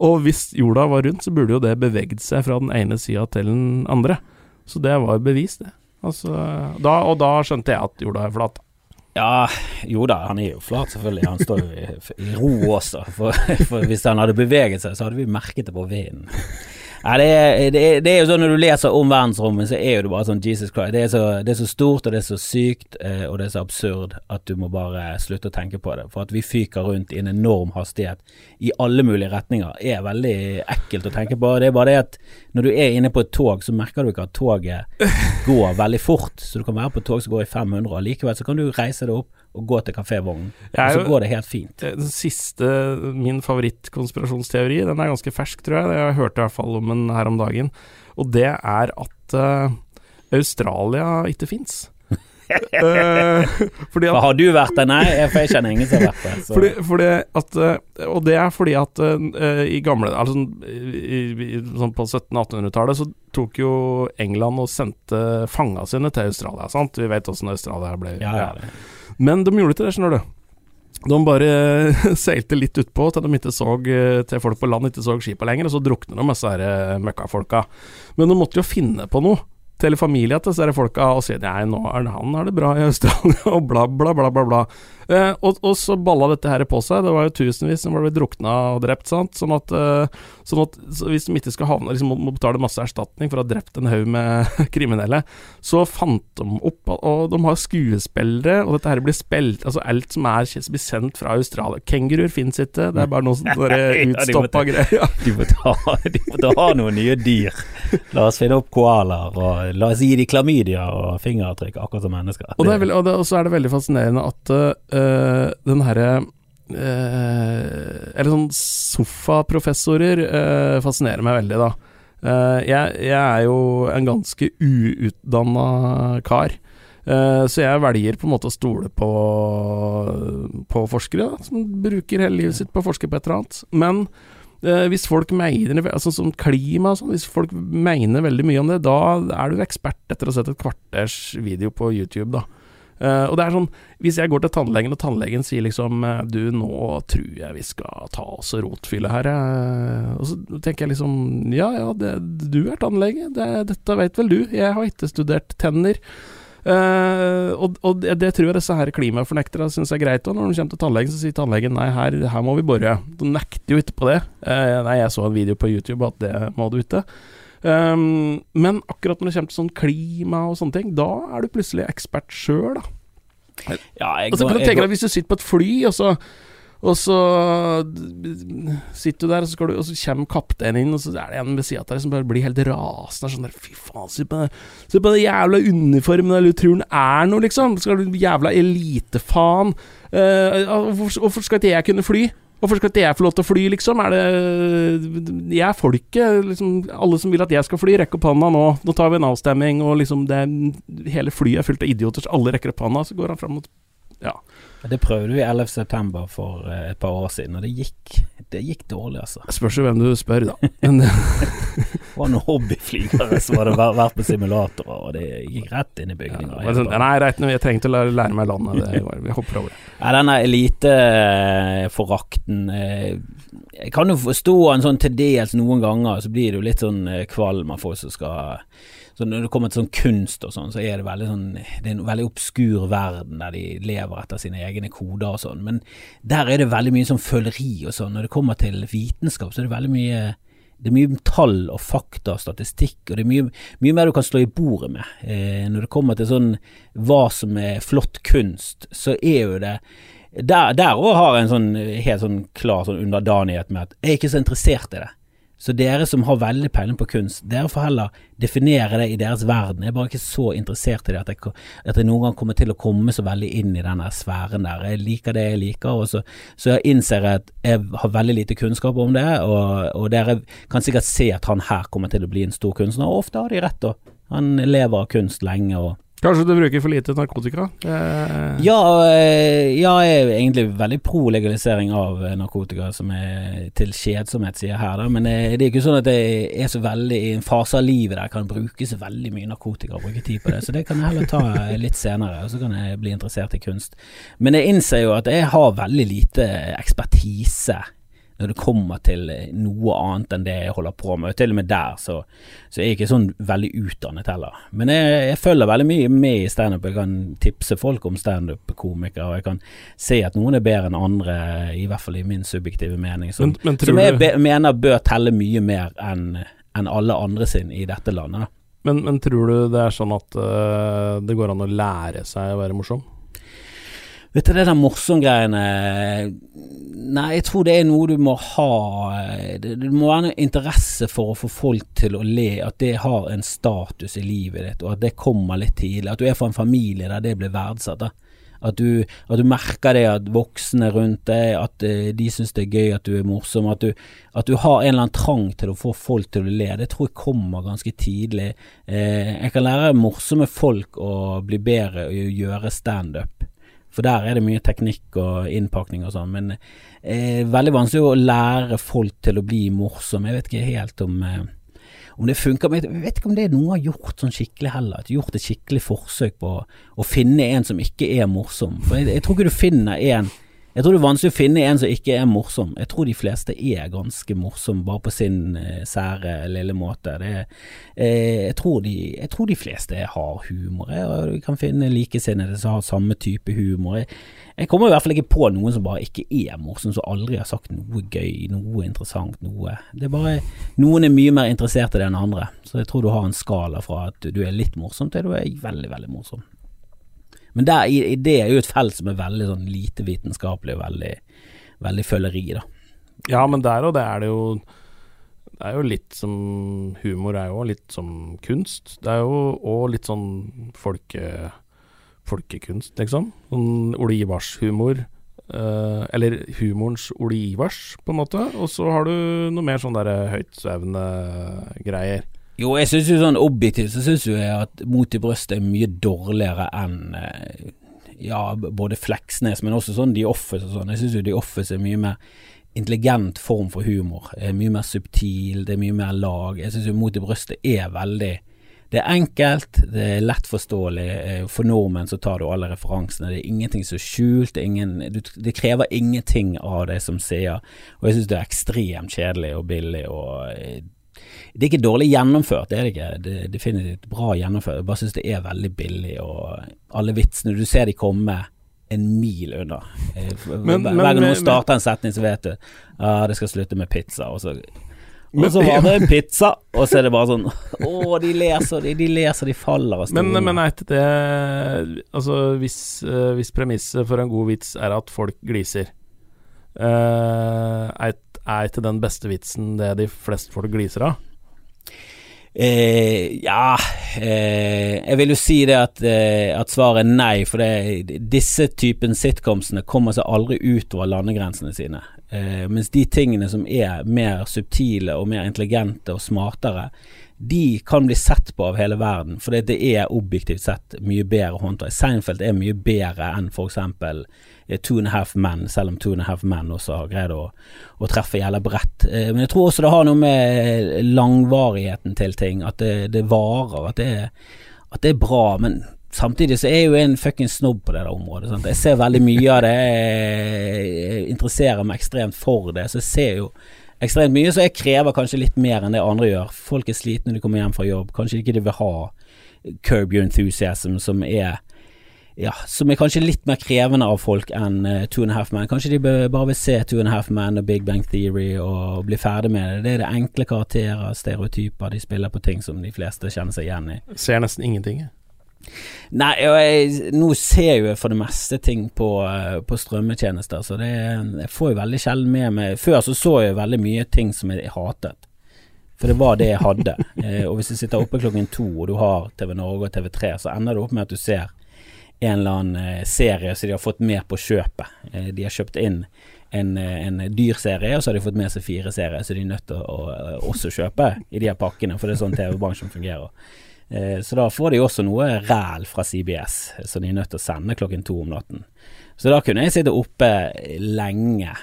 Og hvis jorda var rundt, så burde jo det beveget seg fra den ene sida til den andre. Så det var bevis, det. Altså, da, og da skjønte jeg at jorda er flat. Ja, jo da, han er jo flat, selvfølgelig. Han står jo i, i ro også. For, for, hvis han hadde beveget seg, så hadde vi merket det på vinden. Ja, det, er, det, er, det, er, jo sånn Når du leser om verdensrommet, så er jo det bare sånn Jesus Christ. Det er så, det er så stort, og det er så sykt, eh, og det er så absurd at du må bare slutte å tenke på det. For at vi fyker rundt i en enorm hastighet i alle mulige retninger, er veldig ekkelt å tenke på. Det er bare det at når du er inne på et tog, så merker du ikke at toget går veldig fort. Så du kan være på et tog som går i 500, og likevel så kan du reise deg opp og gå til kafévognen, og så går det helt fint. Den siste, min favorittkonspirasjonsteori, den er ganske fersk, tror jeg. Jeg hørte i hvert fall om den her om dagen. Og det er at uh, Australia ikke fins. uh, fordi at, har du vært der? Nei, jeg kjenner ingen som har vært der. Fordi, fordi at, og det er fordi at uh, i gamle altså, i, i, sånn På 1700-1800-tallet så tok jo England og sendte fanga sine til Australia. Sant? Vi vet åssen Australia ble ja, ja. Men de gjorde ikke det, skjønner du. De bare seilte litt utpå til eh, til folk på land ikke så skipa lenger, og så drukner de disse eh, møkkafolka. Men de måtte jo finne på noe til familien til disse folka og sier nei, nå er det han har det bra i Australia, og bla, bla, bla, bla. bla. Eh, og, og, så balla dette her på seg. Det var jo tusenvis som ble drukna og drept, sant. Sånn at, eh, sånn at så hvis de ikke skal havne liksom, må betale masse erstatning for å ha drept en haug med kriminelle, så fant de opp Og de har skuespillere, og dette her blir spilt Altså alt som er blir sendt fra Australia. Kenguruer fins ikke, det er bare noe sånn utstoppa greier. Ja. De, må ta, de må ta noen nye dyr. La oss finne opp koalaer, og la oss gi de klamydia og fingeravtrykk, akkurat som mennesker. Og, veldig, og, det, og, så er det veldig fascinerende at uh, den herre uh, Eller sånn sofaprofessorer uh, fascinerer meg veldig, da. Jeg, jeg, er jo en ganske uutdanna kar. så jeg velger på en måte å stole på, på forskere, da, som bruker hele livet sitt på å forske på et eller annet. Men hvis folk mener altså som klima sånn, hvis folk mener veldig mye om det, da er du ekspert etter å ha sett et kvarters video på YouTube, da. Uh, og det er sånn, Hvis jeg går til tannlegen, og tannlegen sier liksom eh, Du, nå tror jeg vi skal ta oss og rotfylle her, uh, og så tenker jeg liksom Ja ja, det, du er tannlege, det, dette vet vel du, jeg har ikke studert tenner. Uh, og, og det, det, tror jeg disse her klimafornekterne syns er greit. Og når de kommer til tannlegen, så sier tannlegen nei, her, her må vi bore. De nekter jo ikke på det. Uh, nei, jeg så en video på YouTube at det må du ikke. Um, men akkurat når det kommer til sånn klima og sånne ting, da er du plutselig ekspert sjøl, da. Ja, jeg, går så kan du tenke deg hvis du sitter på et fly, og så og så sitter du der, og så, du, og så kommer kapteinen inn, og så er det en ved sida av deg som bare blir helt rasende. Sånn der, Fy faen, se på, se på den jævla uniformen, eller tror den er noe, liksom. Skal du jævla elitefaen. Uh, hvorfor, hvorfor skal ikke jeg kunne fly? Hvorfor skal ikke jeg få lov til å fly, liksom? Er det Jeg er folket. Liksom, alle som vil at jeg skal fly, rekk opp hånda nå. Nå tar vi en avstemming, og liksom det, Hele flyet er fullt av idioter, så alle rekker opp hånda. Så går han fram Ja. Det prøvde vi 11.9. for eh, et par år siden, og det gikk, det gikk dårlig, altså. Spørs jo hvem du spør, da. Men var noen hobbyflygere som hadde vært på simulatorer, og det gikk rett inn i bygninga. Ja, sånn, nei, rett, jeg trengte å lære, lære meg landet. Det, vi hopper over det. Ja, denne eliteforakten eh, Jeg kan jo forstå en sånn til dels noen ganger, så blir det jo litt sånn eh, kvalm av folk som skal så når det kommer til sånn kunst og sånn, så er det veldig sånn Det er en veldig obskur verden der de lever etter sine egne koder og sånn, men der er det veldig mye sånn føleri og sånn. Når det kommer til vitenskap, så er det veldig mye det er mye tall og fakta og statistikk, og det er mye, mye mer du kan slå i bordet med. Eh, når det kommer til sånn hva som er flott kunst, så er jo det Der òg har jeg en sånn helt sånn klar sånn underdanighet med at jeg er ikke så interessert i det. Så dere som har veldig peiling på kunst, dere får heller definere det i deres verden. Jeg er bare ikke så interessert i det at jeg, at jeg noen gang kommer til å komme så veldig inn i denne sfæren der. Jeg liker det jeg liker, og så, så jeg innser jeg at jeg har veldig lite kunnskap om det, og, og, dere kan sikkert se at han her kommer til å bli en stor kunstner, og ofte har de rett, da. Han lever av kunst lenge. og Kanskje du bruker for lite narkotika? Eh. Ja, eh, ja, jeg er egentlig veldig pro legalisering av eh, narkotika, som er til kjedsomhet, sier jeg her, da. Men det er ikke sånn at jeg er så veldig i en fase av livet der jeg kan bruke så veldig mye narkotika og bruke tid på det. Så det kan jeg heller ta litt senere, og så kan jeg bli interessert i kunst. Men jeg innser jo at jeg har veldig lite ekspertise når det kommer til noe annet enn det jeg holder på med. Til og med der så, så er jeg ikke sånn veldig utdannet heller. Men jeg, jeg følger veldig mye med i standup. Jeg kan tipse folk om standup-komikere, og jeg kan se at noen er bedre enn andre, i hvert fall i min subjektive mening, som, men, men som jeg be, mener bør telle mye mer enn enn alle andre sin i dette landet. Men, men, tror du det er sånn at uh, det går an å lære seg å være morsom? Vet du, det der morsom-greiene Nei, jeg tror det er noe du må ha det, det, må være en interesse for å få folk til å le, at det har en status i livet ditt, og at det kommer litt tidlig. At du er fra en familie der det blir verdsatt. At du, at du, merker det at voksne rundt deg, at uh, de syns det er gøy, at du er morsom. At du, at du, har en eller annen trang til å få folk til å le. Det tror jeg kommer ganske tidlig. Eh, jeg kan lære morsomme folk å bli bedre og gjøre standup. For der er det mye teknikk og innpakning og sånn, men eh, veldig vanskelig å lære folk til å bli morsom. Jeg vet ikke helt om, eh, om det funker, men jeg vet ikke om det er noen har gjort sånn skikkelig heller. Gjort et skikkelig forsøk på å finne en som ikke er morsom. For jeg, jeg tror ikke du finner en Jeg tror det er vanskelig å finne en som ikke er morsom. Jeg tror de fleste er ganske morsomme, bare på sin eh, sære lille måte. Det, eh, jeg, tror de, jeg, tror de, fleste har humor. Jeg, du kan finne likesinnede som har samme type humor. Jeg, jeg, kommer i hvert fall ikke på noen som bare ikke er morsom, som aldri har sagt noe gøy, noe interessant, noe Det er bare Noen er mye mer interessert i det enn andre. Så jeg tror du har en skala fra at du er litt morsom til du er veldig, veldig morsom. Men der, i, det er jo et felt som er veldig sånn lite vitenskapelig veldig, veldig føleri, da. Ja, men der og det er det jo Det er jo litt som Humor er jo litt som kunst. Det er jo òg litt sånn folke, folkekunst, liksom. Sånn Ole Ivars-humor. Uh, eller humorens Ole Ivars, på en måte. Og så har du noe mer sånn derre høytsvevende greier. Jo, jeg syns jo sånn objektivt så syns jeg at Mot i brøstet er mye dårligere enn eh, ja, både Fleksnes, men også sånn The Office og sånn. Jeg syns jo The Office er mye mer intelligent form for humor. Er mye mer subtil, det er mye mer lag. Jeg syns jo Mot i brøstet er veldig det er enkelt, det er lett forståelig. Eh, for nordmenn så tar du alle referansene. Det er ingenting som er skjult. Det, ingen, det krever ingenting av det som sier. Og jeg syns det er ekstremt kjedelig og billig og eh, det er ikke dårlig gjennomført, det er det ikke. Det er definitivt bra gjennomført. Jeg bare syns det er veldig billig, og alle vitsene Du ser de komme en mil unna. Eh, men, Hver gang noen starter en setning, så vet du ja, det skal slutte med pizza, og så og så var det en pizza, og så er det bare sånn Å, de leser, de, de leser, de faller av stolen. Men, men ikke det Altså, hvis, uh, hvis premisset for en god vits er at folk gliser, uh, er, ikke den beste vitsen det de fleste folk gliser av? Eh, ja eh, Jeg vil jo si det at, eh, at svaret er nei, for det, disse typen sitcomsene kommer seg aldri utover landegrensene sine. Eh, mens de tingene som er mer subtile og mer intelligente og smartere, de kan bli sett på av hele verden, for det er objektivt sett mye bedre håndtak. Seinfeld er mye bedre enn for eksempel two and a half men, selv om Two and a half men også har greid å, å treffe jævla bredt. Eh, men jeg tror også det har noe med langvarigheten til ting, at det, det varer, at det, at det er bra. men Samtidig så er jeg jo en fuckings snobb på det der området. Sant? Jeg ser veldig mye av det, jeg interesserer meg ekstremt for det. Så jeg ser jo ekstremt mye, så jeg krever kanskje litt mer enn det andre gjør. Folk er slitne når de kommer hjem fra jobb. Kanskje ikke de vil ha Curb Your Enthusiasm, som er ja, som er kanskje litt mer krevende av folk enn uh, Two and a Half Men. Kanskje de bare vil se Two and a Half Men og Big Bang Theory og bli ferdig med det. Det er det enkle karakterer, stereotyper, de spiller på ting som de fleste kjenner seg igjen i. Ser nesten ingenting, jeg. Nei, jeg, nå ser jeg for det meste ting på, uh, på strømmetjenester, så det, jeg får jo veldig sjelden med meg Før så så jeg veldig mye ting som jeg hatet. For det var det jeg hadde. eh, og hvis du sitter oppe klokken to og du har TV Norge og TV3, så ender det opp med at du ser en eller annen eh, serie som de har fått med på kjøpet. Eh, de har kjøpt inn en, eh, en dyr serie, og så har de fått med seg fire serier, så de er nødt til å, å også kjøpe i de her pakkene, for det er sånn TV-bransjen fungerer. Så da får de også noe ræl fra CBS, som de er nødt til å sende klokken to om natten. Så da kunne jeg sitte oppe lenge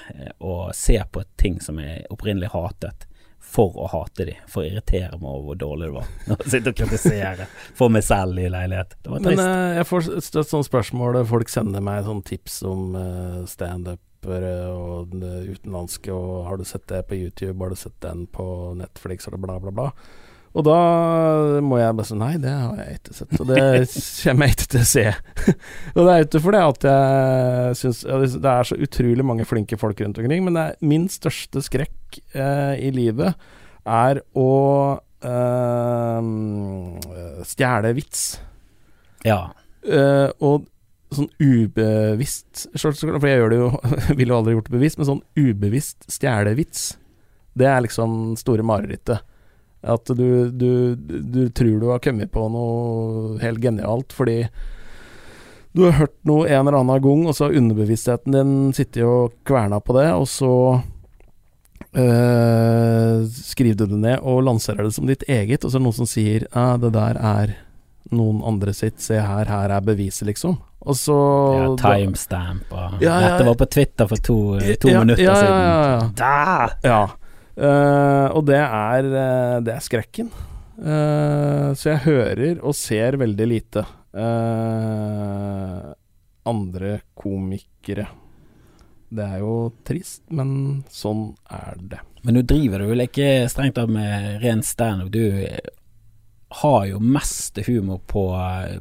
og se på ting som jeg opprinnelig hatet for å hate de, for å irritere meg over hvor dårlig det var. Sitte og kritisere for meg selv i leilighet. Det var trist. Men uh, jeg får støtt sånne spørsmål, folk sender meg sånne tips om uh, standupere og utenlandske, og har du sett det på YouTube, har du sett den på Netflix, eller bla, bla, bla. Og da må jeg bare si nei, det har jeg ikke sett, og det kommer jeg ikke til å se. og det er ikke fordi at jeg syns Det er så utrolig mange flinke folk rundt omkring, men min største skrekk eh, i livet er å eh, stjele vits. Ja. Eh, og sånn ubevisst For jeg gjør det jo Ville jo aldri gjort det bevisst, men sånn ubevisst stjele vits, det er liksom store marerittet. At du, du, du, tror du har kommet på noe helt genialt fordi du har hørt noe en eller annen gang, og så har underbevisstheten din sittet og kverna på det, og så øh, skriver du det ned og lanserer det som ditt eget, og så er det noen som sier ja, det der er noen andre sitt, se her, her er beviset, liksom. Og så Ja, timestamp og ja, ja, Dette var på Twitter for to, to minutter siden. Ja, ja, ja. Da! ja. Uh, og det er, uh, det er skrekken. Uh, så jeg hører og ser veldig lite andre komikere. Det er jo trist, men sånn er det. Men nå driver du vel ikke strengt tatt med ren standup. Du har jo mest humor på,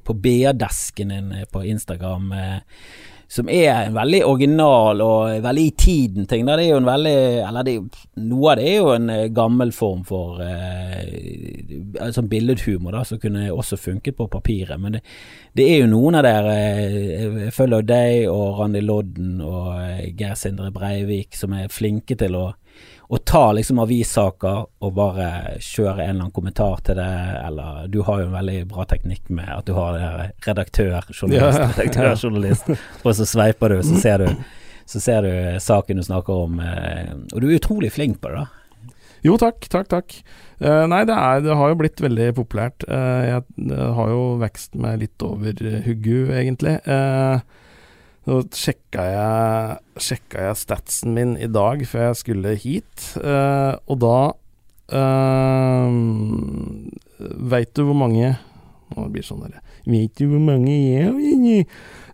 på BA-desken din på Instagram. Som er en veldig original og veldig i tiden-ting. Det er jo en veldig Eller det, noe av det er jo en eh, gammel form for eh, sånn billedhumor, da, som kunne også funket på papiret. Men det, det er jo noen av dere, eh, jeg følger deg og Randi Lodden og eh, Geir Sindre Breivik, som er flinke til å å ta liksom avissaker og bare kjøre en eller annen kommentar til det, eller du har jo en veldig bra teknikk med at du har redaktør, journalist, ja, redaktør, journalist, og så sveiper du, så ser du, så ser du saken du snakker om, eh, og du er utrolig flink på det, da. Jo, takk, takk, takk. Uh, nei, det, er, det, har jo blitt veldig populært. Uh, jeg har jo vekst meg litt over huggu, egentlig. Uh, nå sjekka jeg, sjekka jeg statsen min i dag før jeg skulle hit, uh, og da uh, Veit du hvor mange Nå blir det sånn derre Veit du hvor mange jeg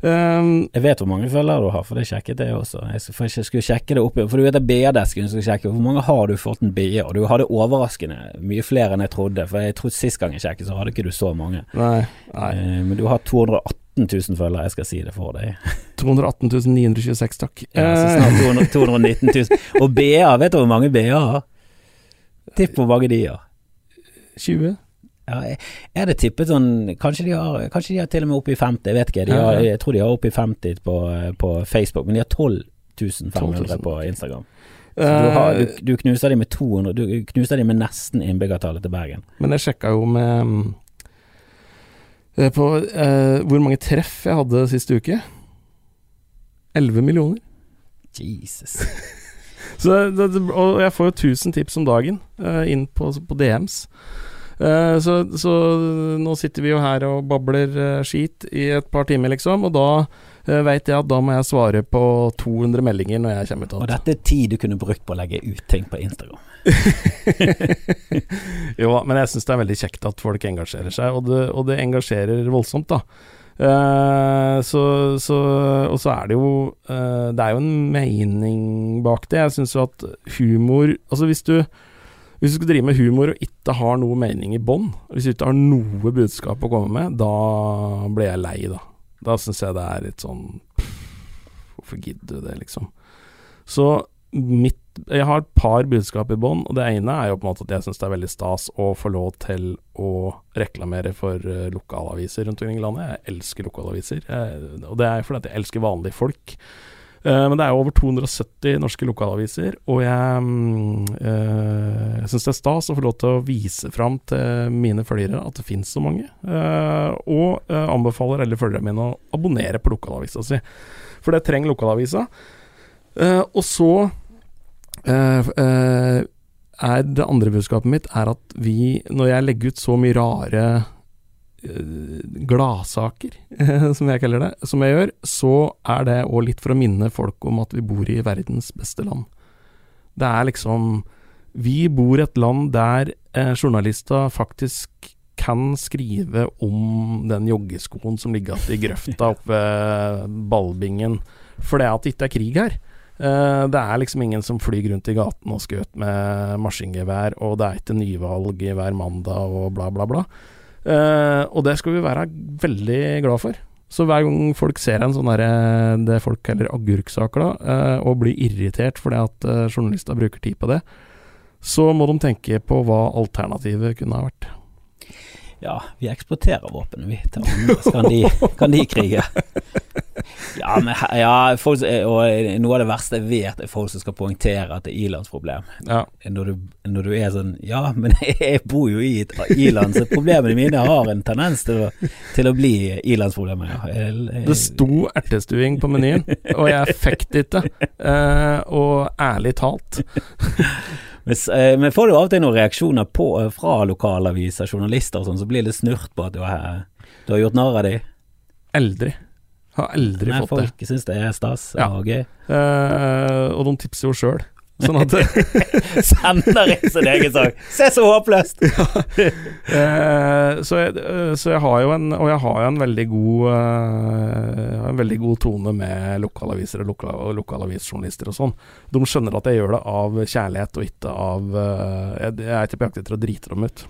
um, Jeg vet hvor mange følgere du har, for det sjekket jeg også. Jeg skulle, jeg skulle sjekke det opp For du vet at BA-desken skulle sjekke hvor mange har du fått en BA, og du hadde overraskende mye flere enn jeg trodde. For jeg trodde sist gang jeg sjekket, så hadde ikke du så mange. Nei, nei. Uh, men du har 218 000 følgere, jeg skal si det for deg. 218 926, takk. Ja, så snart 200, 219 000. Og BA, vet du hvor mange BA har? Tipp hvor mange de har. 20? Ja, er det tippet sånn Kanskje de har, kanskje de har til og med oppe i 50, jeg vet ikke. Har, jeg tror de har oppe i 50 på, på, Facebook, men de har 12 500 på Instagram. Så du, har, du, du, knuser de med 200 Du knuser de med nesten innbyggertallet til Bergen. Men jeg sjekka jo med Eh, på eh, hvor mange treff jeg hadde siste uke. 11 millioner. Jesus. så, det, og jeg får jo 1000 tips om dagen eh, inn på, på DMs. Eh, så, så, nå sitter vi jo her og babler eh, skit i et par timer, liksom, og da uh, veit jeg at da må jeg svare på 200 meldinger når jeg kommer ut. Og dette er tid du kunne brukt på å legge ut ting på Instagram. jo, men jeg syns det er veldig kjekt at folk engasjerer seg, og det, og det engasjerer voldsomt, da. Uh, så, så, og så er det jo uh, Det er jo en mening bak det. Jeg syns jo at humor Altså hvis du Hvis du skal drive med humor og ikke har noe mening i bånn, hvis du ikke har noe budskap å komme med, da blir jeg lei, da. Da syns jeg det er litt sånn Hvorfor gidder du det, liksom? Så mitt Jeg har et par budskap i bånn, det ene er jo på en måte at jeg syns det er veldig stas å få lov til å reklamere for uh, lokalaviser rundt omkring i landet. Jeg elsker lokalaviser, og det er fordi jeg elsker vanlige folk. Uh, men det er jo over 270 norske lokalaviser, og jeg, uh, jeg syns det er stas å få lov til å vise fram til mine følgere at det finnes så mange. Uh, og anbefaler alle følgerne mine å abonnere på lokalavisa si, for det trenger lokalavisa. og så Uh, er det andre budskapet mitt er at vi, når jeg legger ut så mye rare uh, gladsaker, som jeg kaller det, som jeg gjør, så er det òg litt for å minne folk om at vi bor i verdens beste land. Det er liksom Vi bor i et land der journalister faktisk kan skrive om den joggeskoen som ligger igjen i grøfta oppe ved ballbingen, fordi at det ikke er krig her. Uh, det er liksom ingen som flyr rundt i gaten og skjøt med maskingevær, og det er ikke nyvalg hver mandag og bla, bla, bla. Uh, og det skal vi være veldig glad for. Så hver gang folk ser en sånn derre det folk kaller agurksaker, da, uh, og blir irritert fordi at journalister bruker tid på det, så må de tenke på hva alternativet kunne ha vært. Ja, vi eksporterer våpen, vi, til andre. Så kan de, kan de krige. Ja, men, ja folk, og noe av det verste jeg vet, er folk som skal poengtere at det er Ilans problem Ja. Når, når, du er sånn Ja, men jeg bor jo i et i-land, så problemene mine har en tendens til å, til å bli i-landsproblemer. Ja. Det sto ertestuing på menyen, og jeg fikk det ikke. Uh, og ærlig talt Eh, men får du av og til noen reaksjoner på, eh, fra lokalaviser, journalister og sånn, så blir det snurt på at du har, du har gjort narr av dem? Aldri. Har aldri Nei, fått folk det. Folk syns det er stas ja. og gøy. Uh, og de tipser jo sjøl. Sånn at Sender inn sin egen sak. Se så håpløst! Eh, så, jeg, eh, så jeg har jo en Og jeg har jo en veldig god uh, En veldig god tone med lokalaviser og lokal, lokalavisjournalister og sånn. De skjønner at jeg gjør det av kjærlighet og ikke av uh, Jeg, jeg er ikke på jakt etter å drite dem ut.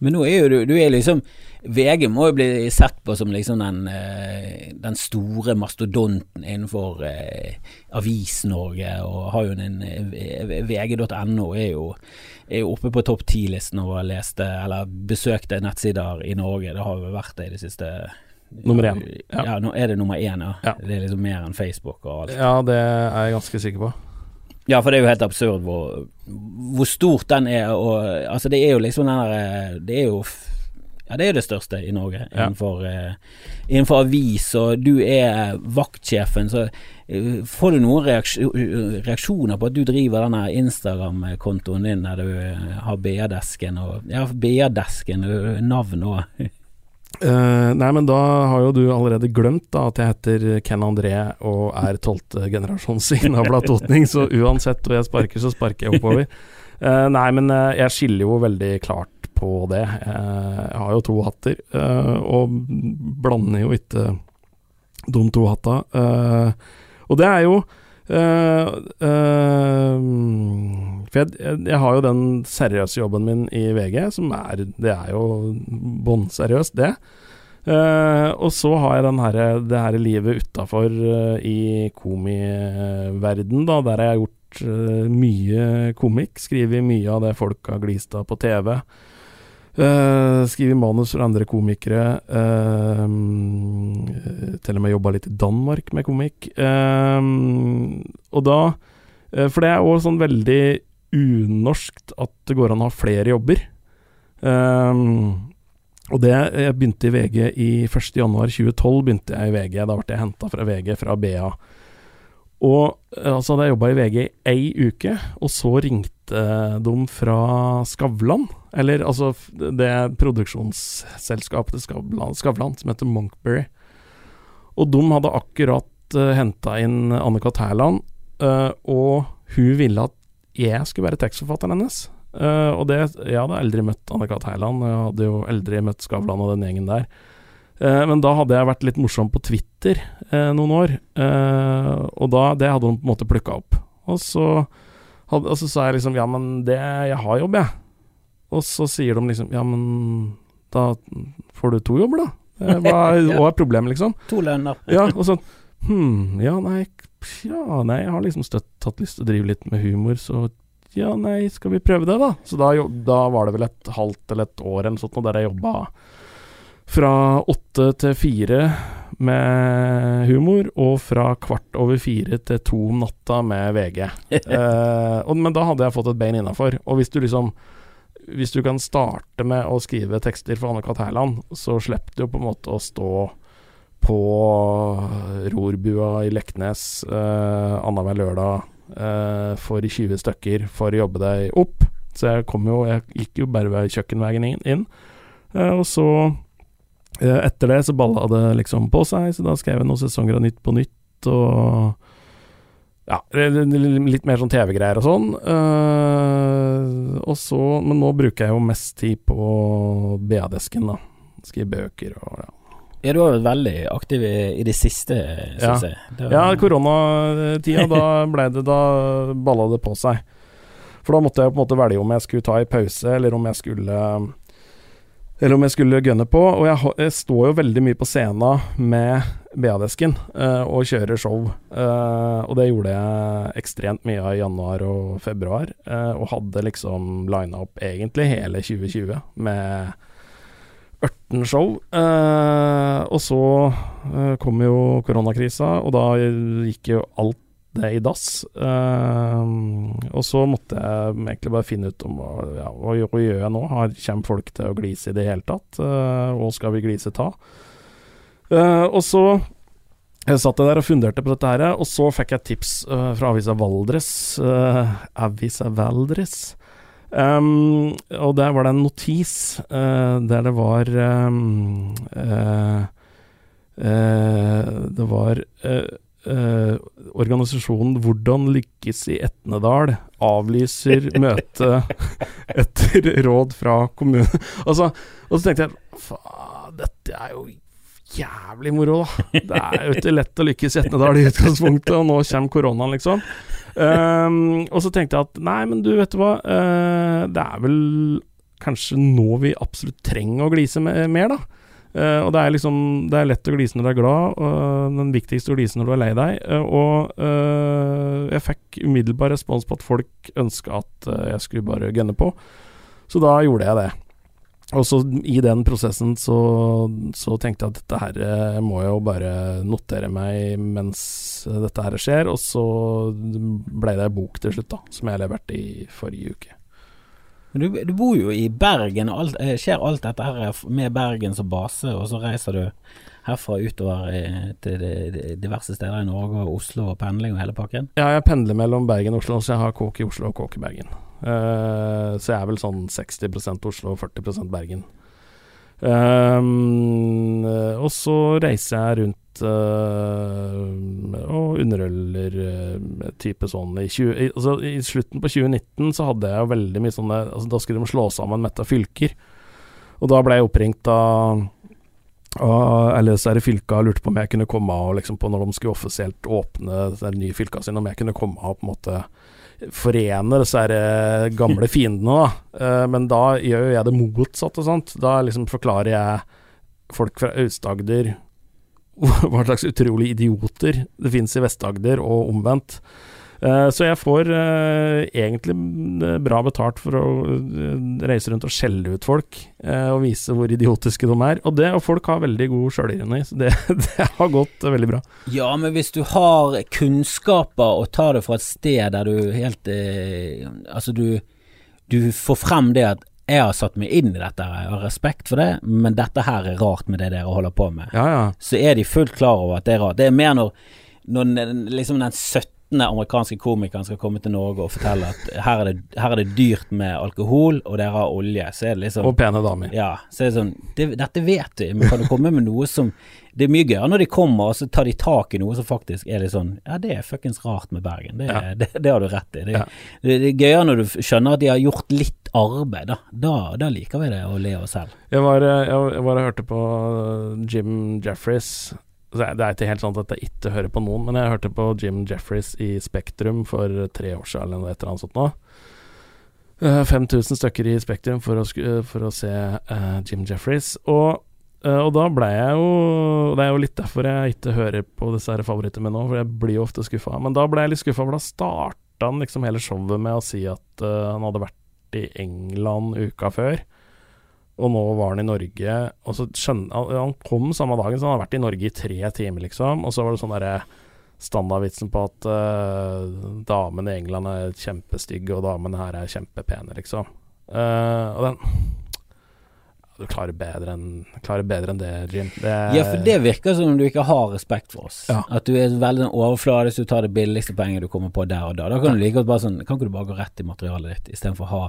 Men nå er jo du, du er liksom VG må jo bli sett på som liksom den, eh, den store mastodonten innenfor eh, Avis-Norge, og har jo en eh, VG.no er jo, er jo oppe på topp ti-listen over leste eller besøkte nettsider i Norge. Det har jo vært det i det siste. Nummer én. Ja, Ja. nå er det nummer én, ja. Ja. Det er liksom mer enn Facebook og alt. Ja, det er jeg ganske sikker på. Ja, for det er jo helt absurd hvor, hvor stort den er, og altså det er jo liksom den der Det er jo ja, det er det største i Norge Ja. innenfor, eh, innenfor avis, og du er vaktsjefen, så uh, får du noen reaksjo- reaksjoner på at du driver denne Instagram-kontoen din der du eh, har BA-desken og Ja, BA-desken, eh, navn og Eh, nei, men da har jo du allerede glemt da at jeg heter Ken André og er tolvte generasjons innavla totning, så uansett hvor jeg sparker, så sparker jeg oppover. Uh, nei, men uh, jeg skiller jo veldig klart på det. Jeg har jo to hatter, og blander jo ikke de to hatta. Og det er jo eh, For jeg, jeg, har jo den seriøse jobben min i VG, som er Det er jo bånn-seriøst, det. Uh, og så har jeg her, det her livet utafor i komiverden, da, der jeg har gjort mye komikk. Skrevet mye av det folk har glist av på TV. Uh, skriver manus for andre komikere. Uh, til og med jobba litt i Danmark med komikk. Uh, og da eh, For det er òg sånn veldig unorskt at det går an å ha flere jobber. Eh, og det Jeg begynte i VG i 1.1.2012. begynte jeg i VG Da ble jeg henta fra VG fra BA. Og eh, altså hadde jeg jobba i VG i ei uke, og så ringte de fra Skavlan. Eller altså det produksjonsselskapet til Skavlan, som heter Monkberry. Og de hadde akkurat uh, henta inn Anne-Kat. Hærland, uh, og hun ville at jeg skulle være tekstforfatteren hennes. Uh, og det Jeg hadde aldri møtt Anne-Kat. Hærland, jeg hadde jo aldri møtt Skavlan og den gjengen der. Eh, men da hadde jeg vært litt morsom på Twitter eh, noen år, eh, og da det hadde hun på en måte plukka opp. Og så, hadde, og så sa jeg liksom Ja, men det Jeg har jobb, jeg. Og så sier de liksom Ja, men da får du to jobber, da. Hva hva er problemet, liksom? to lønner. Ja, og sånn Hm, ja, nei Ja, nei, jeg har liksom støtt, tatt lyst til å drive litt med humor, så ja, nei, skal vi prøve det, da? Så da, da var det vel et halvt eller et år eller noe sånt, der jeg jobba fra åtte til fire med humor, og fra kvart over fire til to om natta med VG. uh, og, men da hadde jeg fått et bein innafor. Og hvis du liksom Hvis du kan starte med å skrive tekster for Anne-Kat. Hærland, så slipper du jo på en måte å stå på rorbua i Leknes uh, annenhver lørdag uh, for 20 stykker for å jobbe deg opp. Så jeg kom jo Jeg gikk jo bare ved kjøkkenveien inn. Eh, og så eh, Etter det så balla det liksom på seg, så da skrev jeg noen sesonger av Nytt på Nytt og ja, litt mer sånn TV-greier og sånn. Uh, og så Men nå bruker jeg jo mest tid på BA-desken, da. Skrive bøker og ja. Ja, du har vært veldig aktiv i, i det siste, syns jeg. Var- Ja, koronatida, da ble det Da balla det på seg. For da måtte jeg på en måte velge om jeg skulle ta en pause, eller om jeg skulle Eller om jeg skulle gønne på. Og jeg, jeg står jo veldig mye på scenen med BA-desken uh, og kjører show. Uh, og det gjorde jeg ekstremt mye av i januar og februar. Uh, og hadde liksom lina opp egentlig hele 2020 med 18 show. Eh, og så eh, kom jo koronakrisa, og da gikk jo alt det i dass. Uh, og så måtte jeg egentlig bare finne ut om ja, hva hva gjør jeg nå. Har, kommer folk til å glise i det hele tatt? Uh, hva skal vi glise ta? Uh, og så jeg satt der og funderte på dette her, og så fikk jeg tips eh, fra Avisa Valdres. Avisa Valdres. Um, og der var det en notis der det var um, Det var eh, organisasjonen Hvordan lykkes i Etnedal avlyser møte etter råd fra kommunen. Altså, og så tenkte jeg faen, dette er jo jævlig moro, da. Det er jo ikke lett å lykkes i Etnedal i utgangspunktet, og nå kommer koronaen, liksom. Um, og så tenkte jeg at nei, men du, vet du hva. Uh, det er vel kanskje nå vi absolutt trenger å glise mer, da. Uh, og det er liksom Det er lett å glise når du er glad, og den viktigste å glise når du er lei deg. Uh, og jeg fikk umiddelbar respons på at folk ønska at jeg skulle bare gønne på. Så da gjorde jeg det. Og så i den prosessen så, så, tenkte jeg at dette her eh, må jeg jo bare notere meg mens dette her skjer, og så ble det bok til slutt, da, som jeg leverte i forrige uke. Du, du bor jo i Bergen, og alt, eh, skjer alt dette her med Bergen som base, og så reiser du herfra utover eh, til diverse steder i Norge, og Oslo og pendling og hele pakken? Ja, jeg pendler mellom Bergen og Oslo, så jeg har kåk i Oslo og kåk i Bergen. Uh, så jeg er vel sånn 60% Oslo og 40% Bergen. Um, og så reiser jeg rundt uh, og underholder uh, type sånn i, 20, i, altså, I slutten på 2019 så hadde jeg jo veldig mye sånne altså, Da skulle de slå sammen metta fylker. Og da ble jeg oppringt av og så er det fylka lurte på om jeg kunne komme av liksom på når de skulle offisielt åpne de nye fylka sine, om jeg kunne komme av på en måte forener disse gamle fiendene, da. Eh, men da gjør jo jeg det motsatte, sant. Da liksom forklarer jeg folk fra Aust-Agder hva slags utrolig idioter det finnes i Vest-Agder, og omvendt. Uh, så jeg får uh, egentlig bra betalt for å reise rundt og skjelle ut folk, og vise hvor idiotiske de er. Og, det, og folk har veldig god sjølironi, så det, det, har gått veldig bra. Ja, men hvis du har kunnskaper og tar det fra et sted der du helt Altså, du, du får frem det at jeg har satt meg inn i dette, jeg har respekt for det, men dette her er rart med det dere holder på med. Ja, ja. Så er de fullt klar over at det er rart. Det er mer når, når liksom den 17 sultne amerikanske komikeren skal komme til Norge og fortelle at her er det, her er det dyrt med alkohol, og dere har olje, så er det liksom Og pene damer. Ja. Så er det sånn det, Dette vet vi, men kan du komme med noe som Det er mye gøyere når de kommer, og så tar de tak i noe som faktisk er litt sånn Ja, det er fuckings rart med Bergen. Det, ja. det, det har du rett i. Det, ja. det, er gøyere når du skjønner at de har gjort litt arbeid, da. Da, da liker vi det å le oss selv. Jeg var, eh, jeg var og hørte på Jim Jeffries det er ikke helt sånn at jeg ikke hører på noen, men jeg hørte på Jim Jeffries i Spektrum for tre år siden eller noe et eller annet sånt nå. 5000 eh, stykker i Spektrum for å, for å se uh, Jim Jeffries. Og, uh, og, da ble jeg jo Det er jo litt derfor jeg ikke hører på disse her favorittene mine nå, for jeg blir jo ofte skuffa. Men da ble jeg litt skuffa, for da starta han liksom hele showet med å si at uh, han hadde vært i England uka før og nå var han i Norge. Og så skjønner, Han kom samme dagen, så han har vært i Norge i tre timer, liksom. Og så var det sånn derre standardvitsen på at uh, damene i England er kjempestygge, og damene her er kjempepene, liksom. Uh, og den Du klarer bedre enn, klarer bedre enn det, Jim. Det ja, for det virker som om du ikke har respekt for oss. Ja. At du er veldig sånn overfladisk, du tar det billigste poenget du kommer på der og da. Da kan du like godt bare sånn Kan ikke du bare gå rett i materialet ditt, istedenfor å ha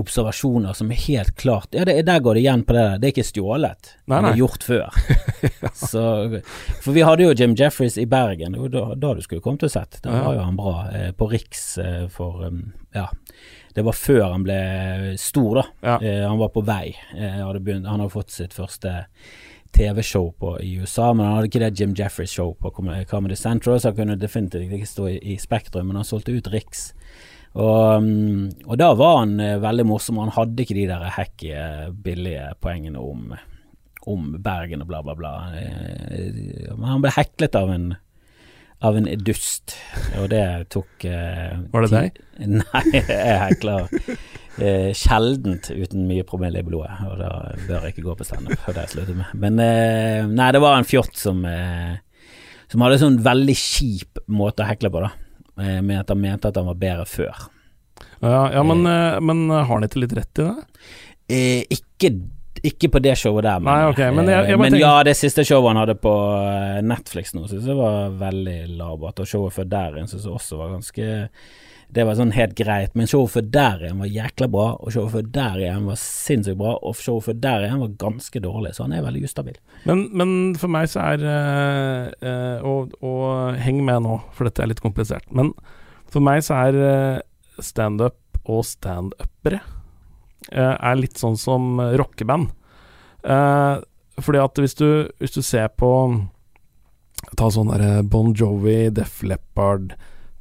observasjoner som er helt klart Ja, det, der går det igjen på det der. Det er ikke stjålet, nei, nei. det er gjort før. ja. Så, for vi hadde jo Jim Jeffries i Bergen, og da, da du skulle kommet og sett. Da var jo han bra. Eh, på Riks eh, for um, Ja. Det var før han ble stor, da. Ja. Eh, han var på vei. Eh, hadde begynt, han hadde fått sitt første TV-show på i USA, men han hadde ikke det Jim Jeffries-show på Comedy Central, så han kunne definitivt ikke stå i, i Spektrum, men han solgte ut Riks. Og, mm, og, da var han eh, veldig morsom. Han hadde ikke de der hacky, billige poengene om, om Bergen og bla, bla, bla. Eh, men han ble heklet av en av en dust, og det tok eh, Var det deg? Nei, jeg hekler eh, sjeldent uten mye promille i blodet, og da bør jeg ikke gå på standup. Det har jeg sluttet med. Men eh, nei, det var en fjott som, eh, som hadde sånn veldig kjip måte å hekle på, da. Eh, med at han mente at han var bedre før. Ja, ja men, eh, men, har han ikke litt rett i det? Eh, ikke, ikke, på det showet der, men, Nei, okay, men, jeg, jeg men ja, det siste showet han hadde på Netflix nå, syns jeg var veldig labert. Og showet før der igjen syns jeg også var ganske Det var sånn helt greit, men showet før der igjen var jækla bra, og showet før der igjen var sinnssykt bra, og showet før der igjen var ganske dårlig, så han er veldig ustabil. Men, men for meg så er øh, uh, og, og, heng med nå, for dette er litt komplisert. Men for meg så er uh, standup og standupere uh, er litt sånn som rockeband. fordi at hvis du, hvis du ser på Ta sånn derre Bon Jovi, Def Leppard,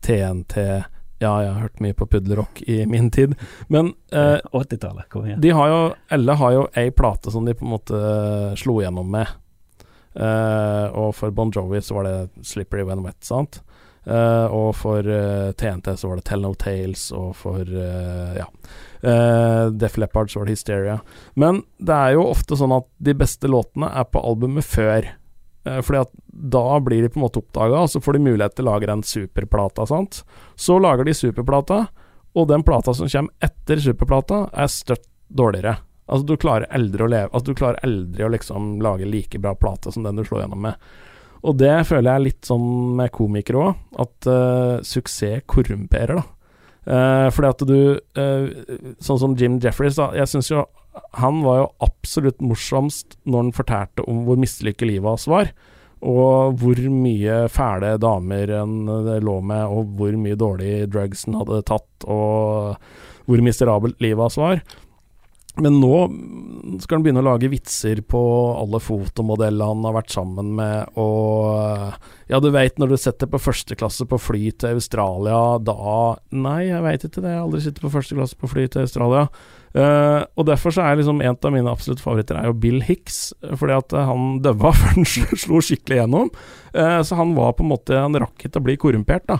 TNT ja, jeg har hørt mye på puddelrock i min tid, men eh, 80-tallet, kom igjen. De har jo, Elle har jo ei plate som de på en måte slo gjennom med. Eh, og for Bon Jovi så var det 'Slippery When Wet', sant? Eh, og for TNT så var det 'Tell No Tales', og for uh, ja Def Leppard så var det 'Hysteria'. Men det er jo ofte sånn at de beste låtene er på albumet før. Eh, fordi at da blir de på en måte oppdaga, og så får de mulighet til å lage den superplata. Sant? Så lager de superplata, og den plata som kommer etter superplata, er støtt dårligere. Altså Du klarer eldre å leve Altså du klarer eldre å liksom lage like bra plate som den du slår gjennom med. Og det føler jeg er litt sånn med komikere òg, at uh, suksess korrumperer, da. Uh, fordi at du uh, Sånn som Jim Jeffries, da. Jeg syns jo han var jo absolutt morsomst når han fortalte om hvor mislykket livet hans var. Og hvor mye fæle damer han lå med, og hvor mye dårlig drugs han hadde tatt, og hvor miserabelt livet hans var. Men nå skal han begynne å lage vitser på alle fotomodellene han har vært sammen med, og Ja, du veit når du setter på førsteklasse på fly til Australia, da Nei, jeg veit ikke det, jeg har aldri sittet på førsteklasse på fly til Australia. Uh, og derfor så er liksom en av mine absolutte favoritter er jo Bill Hicks, fordi at han døva før han slo skikkelig gjennom. Uh, så han var på en måte Han rakk ikke å bli korrumpert, da.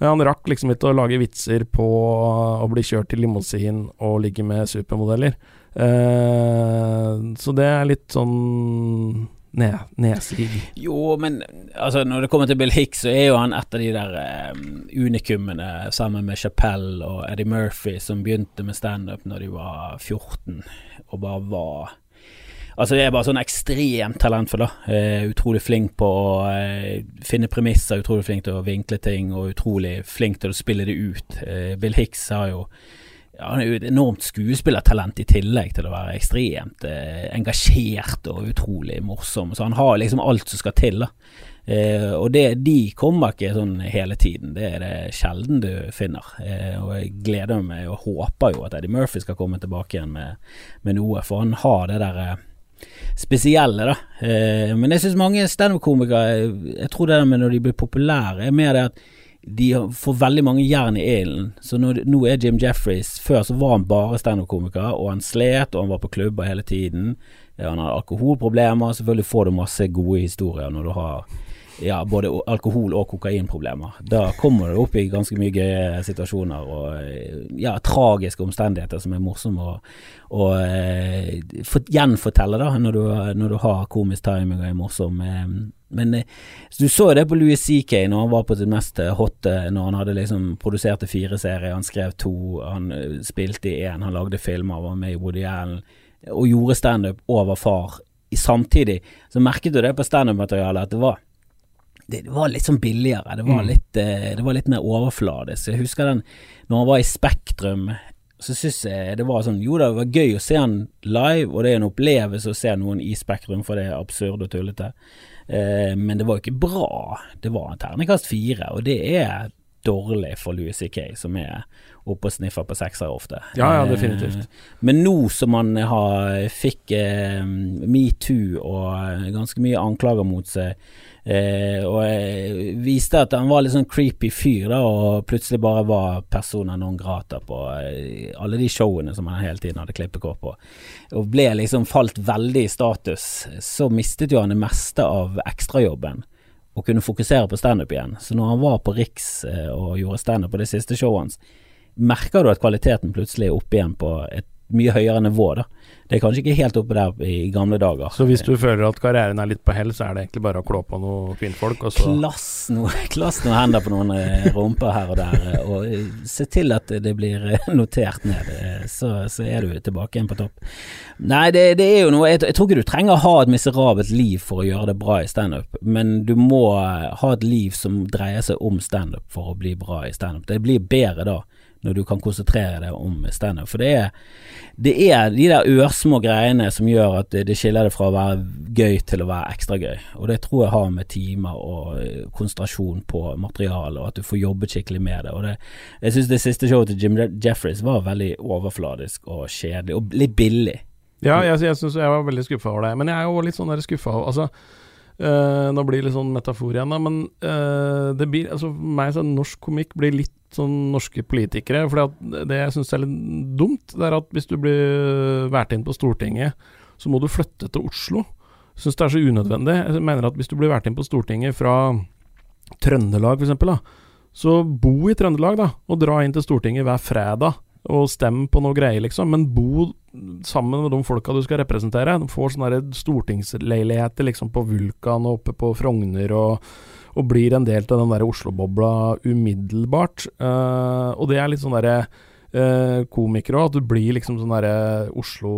Uh, han rakk liksom ikke å lage vitser på å bli kjørt til limousin og ligge med supermodeller. så det er litt sånn nedsig. Jo, men altså, når det kommer til Bill Hicks, så er jo han et av de der um, unikumene sammen med Chapelle og Eddie Murphy som begynte med standup når de var 14, og bare var Altså Det er bare sånn ekstremt talentfull. da uh, Utrolig flink på å uh, finne premisser, utrolig flink til å vinkle ting, og utrolig flink til å spille det ut. Uh, Bill Hicks har jo ja, han er jo et enormt skuespillertalent i tillegg til å være ekstremt eh, engasjert og utrolig morsom. Så han har liksom alt som skal til. da. Eh, og det, de kommer ikke sånn hele tiden. Det er det sjelden du finner. Eh, og jeg gleder meg og håper jo at Eddie Murphy skal komme tilbake igjen med, med noe, for han har det der eh, spesielle, da. Eh, men jeg syns mange standup-komikere Jeg tror det der med når de blir populære, er mer det at de får veldig mange jern i ilden. Så nå, nå, er Jim Jeffries Før så var han bare standup-komiker, og han slet, og han var på klubber hele tiden. Han hadde alkoholproblemer. Selvfølgelig får du masse gode historier når du har ja, både alkohol- og kokainproblemer. Da kommer du opp i ganske mye gøye situasjoner og ja, tragiske omstendigheter som er morsomme å, å eh, gjenfortelle da, når du, når du, har komisk timing og er morsom. Eh, men eh, du så det på Louis CK når han var på sitt mest hotte, når han hadde liksom produserte fire serier, han skrev to, han spilte i én, han lagde filmer, var med i Woody Allen og gjorde standup over far. Samtidig så merket du det på standup-materialet at det var det var litt sånn billigere. Det var, mm. litt, eh, det var litt mer overfladisk. Jeg husker den når han var i Spektrum, så syns jeg det var sånn Jo da, det var gøy å se han live, og det er en opplevelse å se noen i Spektrum, for det er absurd og tullete. Eh, men det var jo ikke bra. Det var en terningkast fire, og det er dårlig for Louis C.K., som er oppe og sniffer på seksere ofte. Ja, ja, definitivt. Eh, men nå som han har, fikk eh, metoo og ganske mye anklager mot seg, Eh, og jeg viste at han var litt sånn creepy fyr, da, og plutselig bare var persona non grata på eh, alle de showene som han hele tiden hadde klippekår på. Og ble liksom falt veldig i status. Så mistet jo han det meste av ekstrajobben og kunne fokusere på standup igjen. Så når han var på Riks eh, og gjorde standup på det siste showet hans, merker du at kvaliteten plutselig er oppe igjen på et mye høyere nivå, da. Det er kanskje ikke helt oppe der i gamle dager. Så hvis du føler at karrieren er litt på hell, så er det egentlig bare å klå på noen kvinnfolk, og så Klass noe, klass noen hender på noen eh, rumper her og der, eh, og eh, se til at det blir notert ned, så, så er du tilbake igjen på topp. Nei, det, det er jo noe jeg, jeg tror ikke du trenger å ha et miserabelt liv for å gjøre det bra i standup, men du må ha et liv som dreier seg om standup for å bli bra i standup. Det blir bedre da når du kan konsentrere deg om standup. For det er, det er de der ørsmå greiene som gjør at det, skiller det fra å være gøy til å være ekstra gøy. Og det tror jeg har med timer og eh, konsentrasjon på materialet, og at du får jobbet skikkelig med det. Og det, jeg syns det siste showet til Jim Jeffries var veldig overfladisk og kjedelig, og litt billig. Ja, jeg, jeg, synes jeg var veldig skuffa over det. Men jeg er jo litt sånn skuffa Altså, Uh, nå blir det litt sånn metafor igjen, da, men uh, det blir Altså, meg så norsk komikk blir litt sånn norske politikere. For det jeg syns er litt dumt, det er at hvis du blir valgt inn på Stortinget, så må du flytte til Oslo. Jeg syns det er så unødvendig. Jeg mener at hvis du blir valgt inn på Stortinget fra Trøndelag, f.eks., så bo i Trøndelag, da, og dra inn til Stortinget hver fredag og stemme på noe greier, liksom. Men bo sammen med de folka du skal representere. De får sånne stortingsleiligheter liksom på Vulkan og oppe på Frogner, og, og blir en del av den der Oslo-bobla umiddelbart. Uh, og det er litt sånn derre uh, komiker òg, at du blir liksom sånn derre Oslo,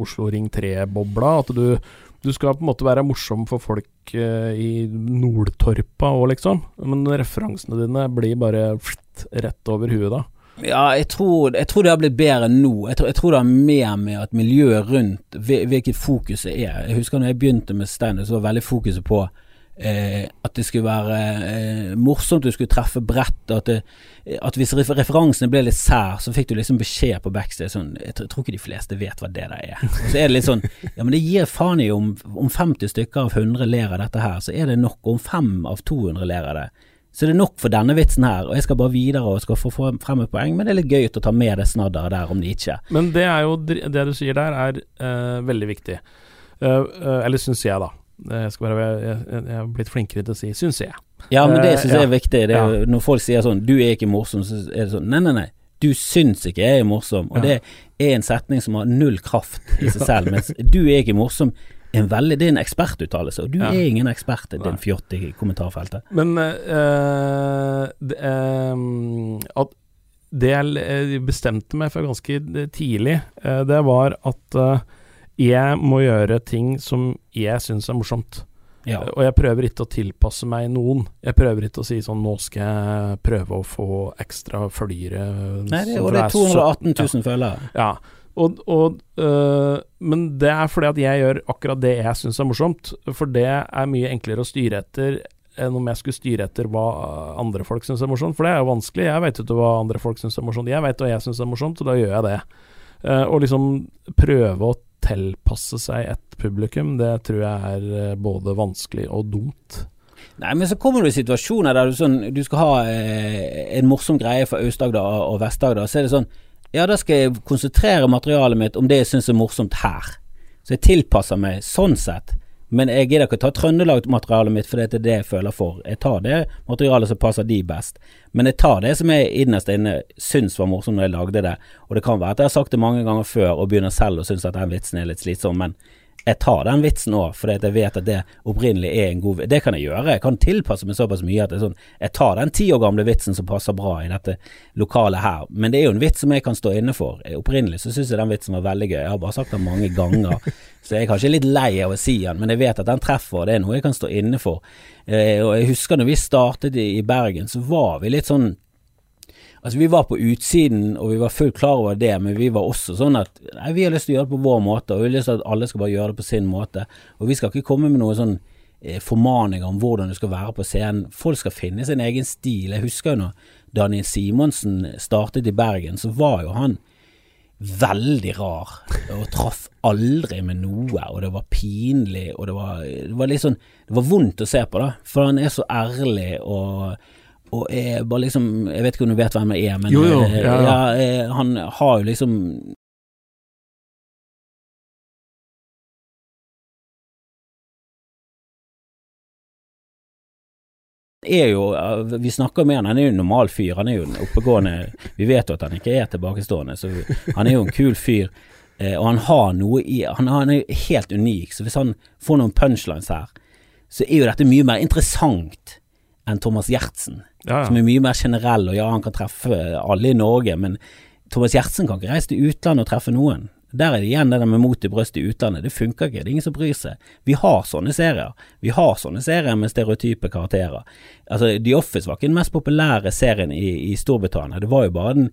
Oslo Ring 3-bobla. At du du skal på en måte være morsom for folk uh, i Nordtorpa òg, liksom. Men referansene dine blir bare flitt, rett over huet da. Ja, jeg tror, jeg tror, det har blitt bedre nå. Jeg tror, jeg tror, det har mer med at miljøet rundt, hvilket fokuset er. Jeg husker når jeg begynte med standup, så var veldig fokuset på eh, at det skulle være eh, morsomt, du skulle treffe bredt. At, det, at hvis referansene ble litt sær, så fikk du liksom beskjed på backstage sånn Jeg tror, ikke de fleste vet hva det der er. Og så er det litt sånn Ja, men det gir faen i om, om 50 stykker av 100 ler av dette her, så er det nok. Om 5 av 200 ler av det så det er nok for denne vitsen her, og jeg skal bare videre og skal få frem et poeng, men det er litt gøy å ta med det snadderet der om Nietzsche. Men det er jo det du sier der, er uh, veldig viktig. Uh, uh, eller syns jeg, da. Jeg, bare, jeg, jeg, har blitt flinkere til å si 'syns jeg'. Ja, men det syns jeg er viktig. Er. Når folk sier sånn 'du er ikke morsom', så er det sånn Nei, nei, nei. Du syns ikke jeg er morsom, og det er en setning som har null kraft i seg selv. Mens du er ikke morsom en veldig, det er en ekspertuttalelse, og du ja. er ingen ekspert, din fjott i kommentarfeltet. Men uh, det, uh, at det jeg bestemte meg for ganske tidlig, uh, det var at jeg må gjøre ting som jeg syns er morsomt. Ja. Og jeg prøver ikke å tilpasse meg noen. Jeg prøver ikke å si sånn Nå skal jeg prøve å få ekstra følgere. Nei, det, og det er 218 000 følgere. Ja. Og, og, øh, men det er fordi at jeg gjør akkurat det jeg syns er morsomt. For det er mye enklere å styre etter enn om jeg skulle styre etter hva andre folk syns er morsomt. For det er jo vanskelig. Jeg vet ikke hva andre folk syns er morsomt. Jeg vet hva jeg syns er morsomt, og da gjør jeg det. Uh, og liksom prøve å tilpasse seg et publikum, det tror jeg er øh, både vanskelig og dumt. Nei, men så kommer du i situasjoner der du, sånn, du skal ha eh, en morsom greie for Aust-Agder og Vest-Agder, så er det sånn ja, da skal jeg konsentrere materialet mitt om det jeg syns er morsomt her. Så jeg tilpasser meg sånn sett. Men jeg gidder ikke ta Trøndelag-materialet mitt for det er det jeg føler for. Jeg tar det materialet som passer de best. Men jeg tar det som jeg innerst inne syns var morsomt når jeg lagde det. Og det kan være at jeg har sagt det mange ganger før og begynner selv å synes at den vitsen er litt slitsom, men jeg tar den vitsen òg, fordi jeg vet at det opprinnelig er en god vits. Det kan jeg gjøre. Jeg kan tilpasse meg såpass mye at sånn, jeg tar den ti år gamle vitsen som passer bra i dette lokalet her. Men det er jo en vits som jeg kan stå inne for. Opprinnelig så syns jeg den vitsen var veldig gøy. Jeg har bare sagt den mange ganger. Så jeg er kanskje litt lei av å si den, men jeg vet at den treffer, det er noe jeg kan stå inne for. Eh, og jeg husker når vi startet i Bergen, så var vi litt sånn Altså, vi var på utsiden, og vi var fullt klar over det, men vi var også sånn at nei, vi har lyst til å gjøre det på vår måte, og vi har lyst til at alle skal bare gjøre det på sin måte. Og vi skal ikke komme med noe sånn eh, formaninger om hvordan du skal være på scenen. Folk skal finne sin egen stil. Jeg husker jo når Daniel Simonsen startet i Bergen, så var jo han veldig rar, og traff aldri med noe, og det var pinlig, og det var, det var litt sånn Det var vondt å se på, da, for han er så ærlig og og er bare liksom Jeg vet ikke om du vet hvem jeg er, men jo, jo, ja, ja. Ja, eh, han har jo liksom er jo Vi snakker med han, han er jo en normal fyr. Han er jo en oppegående Vi vet jo at han ikke er tilbakestående, så han er jo en kul fyr. Eh, og han har noe i han, han er jo helt unik, så hvis han får noen punchlines her, så er jo dette mye mer interessant enn Thomas Gjertsen, Ja, som er mye mer generell, og ja, han kan treffe alle i Norge, men Thomas Gjertsen kan ikke reise til utlandet og treffe noen. Der er det igjen det der med mot i brøstet i utlandet, det funker ikke, det er ingen som bryr seg. Vi har sånne serier, vi har sånne serier med stereotype karakterer. Altså, The Office var ikke den mest populære serien i, i Storbritannia, det var jo bare den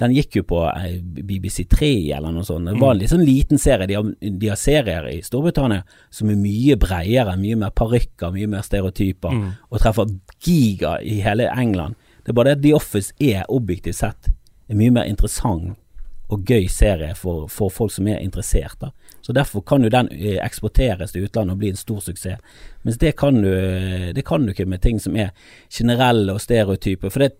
den gikk jo på eh, BBC3 eller noe sånt. Det var en litt sånn liten serie. De har, de har serier i Storbritannia som er mye bredere, mye mer parykker, mye mer stereotyper, og treffer giga i hele England. Det er bare det at The Office er objektivt sett en mye mer interessant og gøy serie for, for folk som er interessert. da. Så Derfor kan jo den eh, eksporteres til utlandet og bli en stor suksess. Mens det kan du, det kan du ikke med ting som er generelle og stereotype. For det,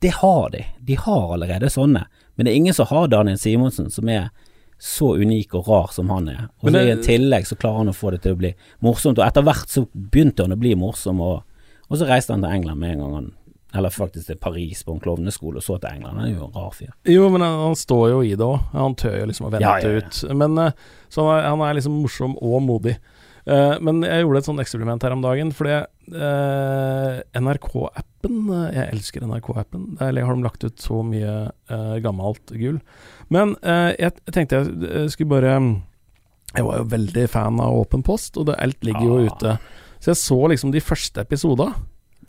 det har de. De har allerede sånne. Men det er ingen som har Daniel Simonsen som er så unik og rar som han er. Og så i tillegg så klarer han å få det til å bli morsomt. Og etter hvert så begynte han å bli morsom, og, og så reiste han til England med en gang han Eller faktisk til Paris på en klovneskole, og så til England. Han er jo en rar fyr. Jo, men han, han står jo i det òg. Han tør jo liksom å vente Ja, ja, ja. ut. Men eh, Så han er, han er liksom morsom og modig. Eh, men jeg gjorde et sånt eksperiment her om dagen, fordi eh, NRK-appen eh, Jeg elsker NRK-appen. Der har de lagt ut så mye gammelt gull. Men eh, jeg, tenkte jeg skulle bare Jeg var jo veldig fan av Åpen post, og det, alt ligger jo Ah. ute. Så jeg så liksom de første episodene.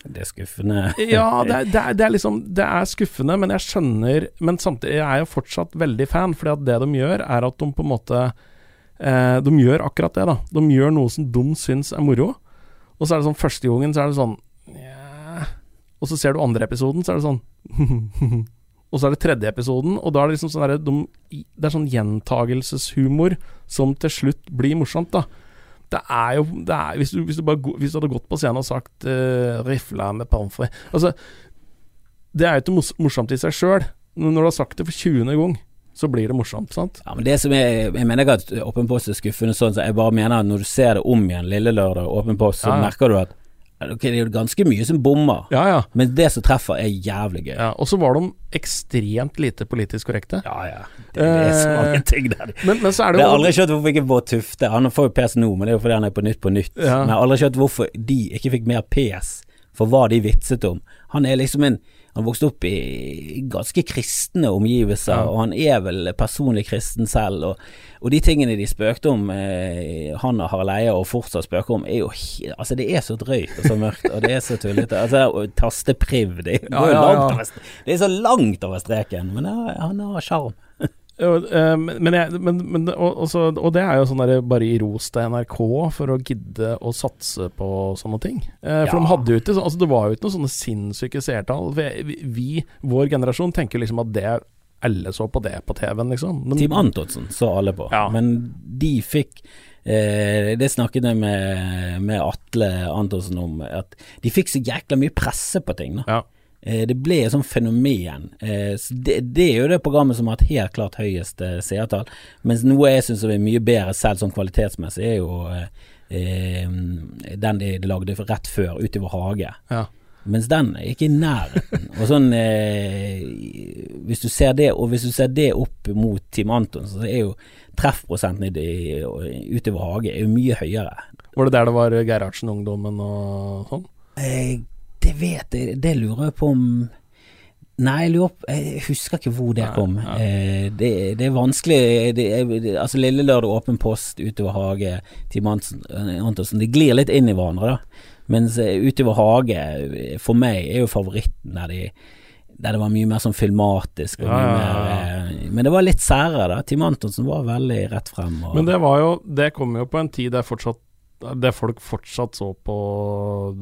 Det er skuffende. Ja, det er, det, er, det er liksom Det er skuffende, men jeg skjønner Men samtidig jeg er jo fortsatt veldig fan, fordi at det de gjør, er at de på en måte eh, De gjør akkurat det, da. De gjør noe som de syns er moro. Og så er det sånn første gangen så er det sånn yeah. Og så ser du andre episoden, så er det sånn Og så er det tredje episoden, og da er det liksom sånn der, de, Det er sånn gjentagelseshumor som til slutt blir morsomt, da. Det er jo det er, hvis, du, hvis, du bare, hvis du hadde gått på scenen og sagt uh, 'rifla med pommes Altså, det er jo ikke morsomt i seg sjøl. Når du har sagt det for 20. gang, så blir det morsomt, sant? Ja, men det som er, Jeg mener ikke at Åpen post er skuffende sånn, så jeg bare mener at når du ser det om igjen Lille Lørdag Åpen post, så Ja, merker du at ok, det er jo ganske mye som bommer. Ja, ja. Men det som treffer, er jævlig gøy. ja. Og så var de ekstremt lite politisk korrekte. Ja, ja. Det, det er så Eh, mange ting der. Men, men så er Jeg det har jo aldri skjønt hvorfor ikke Bård Tufte Han får jo pes nå, men det er jo fordi han er på Nytt på Nytt. Men jeg har aldri skjønt hvorfor de ikke fikk mer pes for hva de vitset om. Han er liksom en Han vokste opp i ganske kristne omgivelser, Ja. og han er vel personlig kristen selv. Og, og de tingene de spøkte om, eh, han og Harald Eia, og fortsatt spøker om, er jo Altså, det er så drøyt og så mørkt, og det er så tullete. Altså, tastepriv, det Ja, ja. Det er så langt over streken, men han har sjarm. Eh, men, men, jeg, men, men og, og, så, og det er jo sånn der bare i ros til NRK for å gidde å satse på sånne ting. Eh, for Ja. de hadde jo ikke Altså, det var jo ikke noen sånne sinnssyke seertall. Vi, vi, vår generasjon, tenker liksom at det alle så på det på TV-en, liksom. Men, Team Antonsen så alle på, Ja. men de fikk eh, Det snakket jeg med, med Atle Antonsen om, at de fikk så jækla mye presse på ting. Da. ja. Eh, det ble et sånt fenomen. Eh, så det, det er jo det programmet som har hatt helt klart høyest eh, seertall. Mens noe jeg syns er mye bedre selv sånn kvalitetsmessig, er jo eh, den de, de lagde rett før, Utover hage. ja. Mens den er ikke i nærheten. Og sånn eh, Hvis du ser det, og hvis du ser det opp mot Team Anton, så er jo treffprosenten i, det- utover hage er jo mye høyere. Var det der det var Gerhardsen-ungdommen og sånn? Eh, det vet jeg, det lurer jeg på om Nei, jeg lurer Jeg husker ikke hvor det kom. ja. Eh, det, det er vanskelig det Altså Lille Lørdag, Åpen post, Utover hage, Team Antonsen, Det De glir litt inn i hverandre, da. Mens eh, Utover hage, eh, for meg, er jo favoritten der de der det var mye mer sånn filmatisk. Ja, ja, mer, ja, eh, men det var litt særere, da. Team Antonsen var veldig rett frem. Og, Men det var jo Det kom jo på en tid der fortsatt der folk fortsatt så på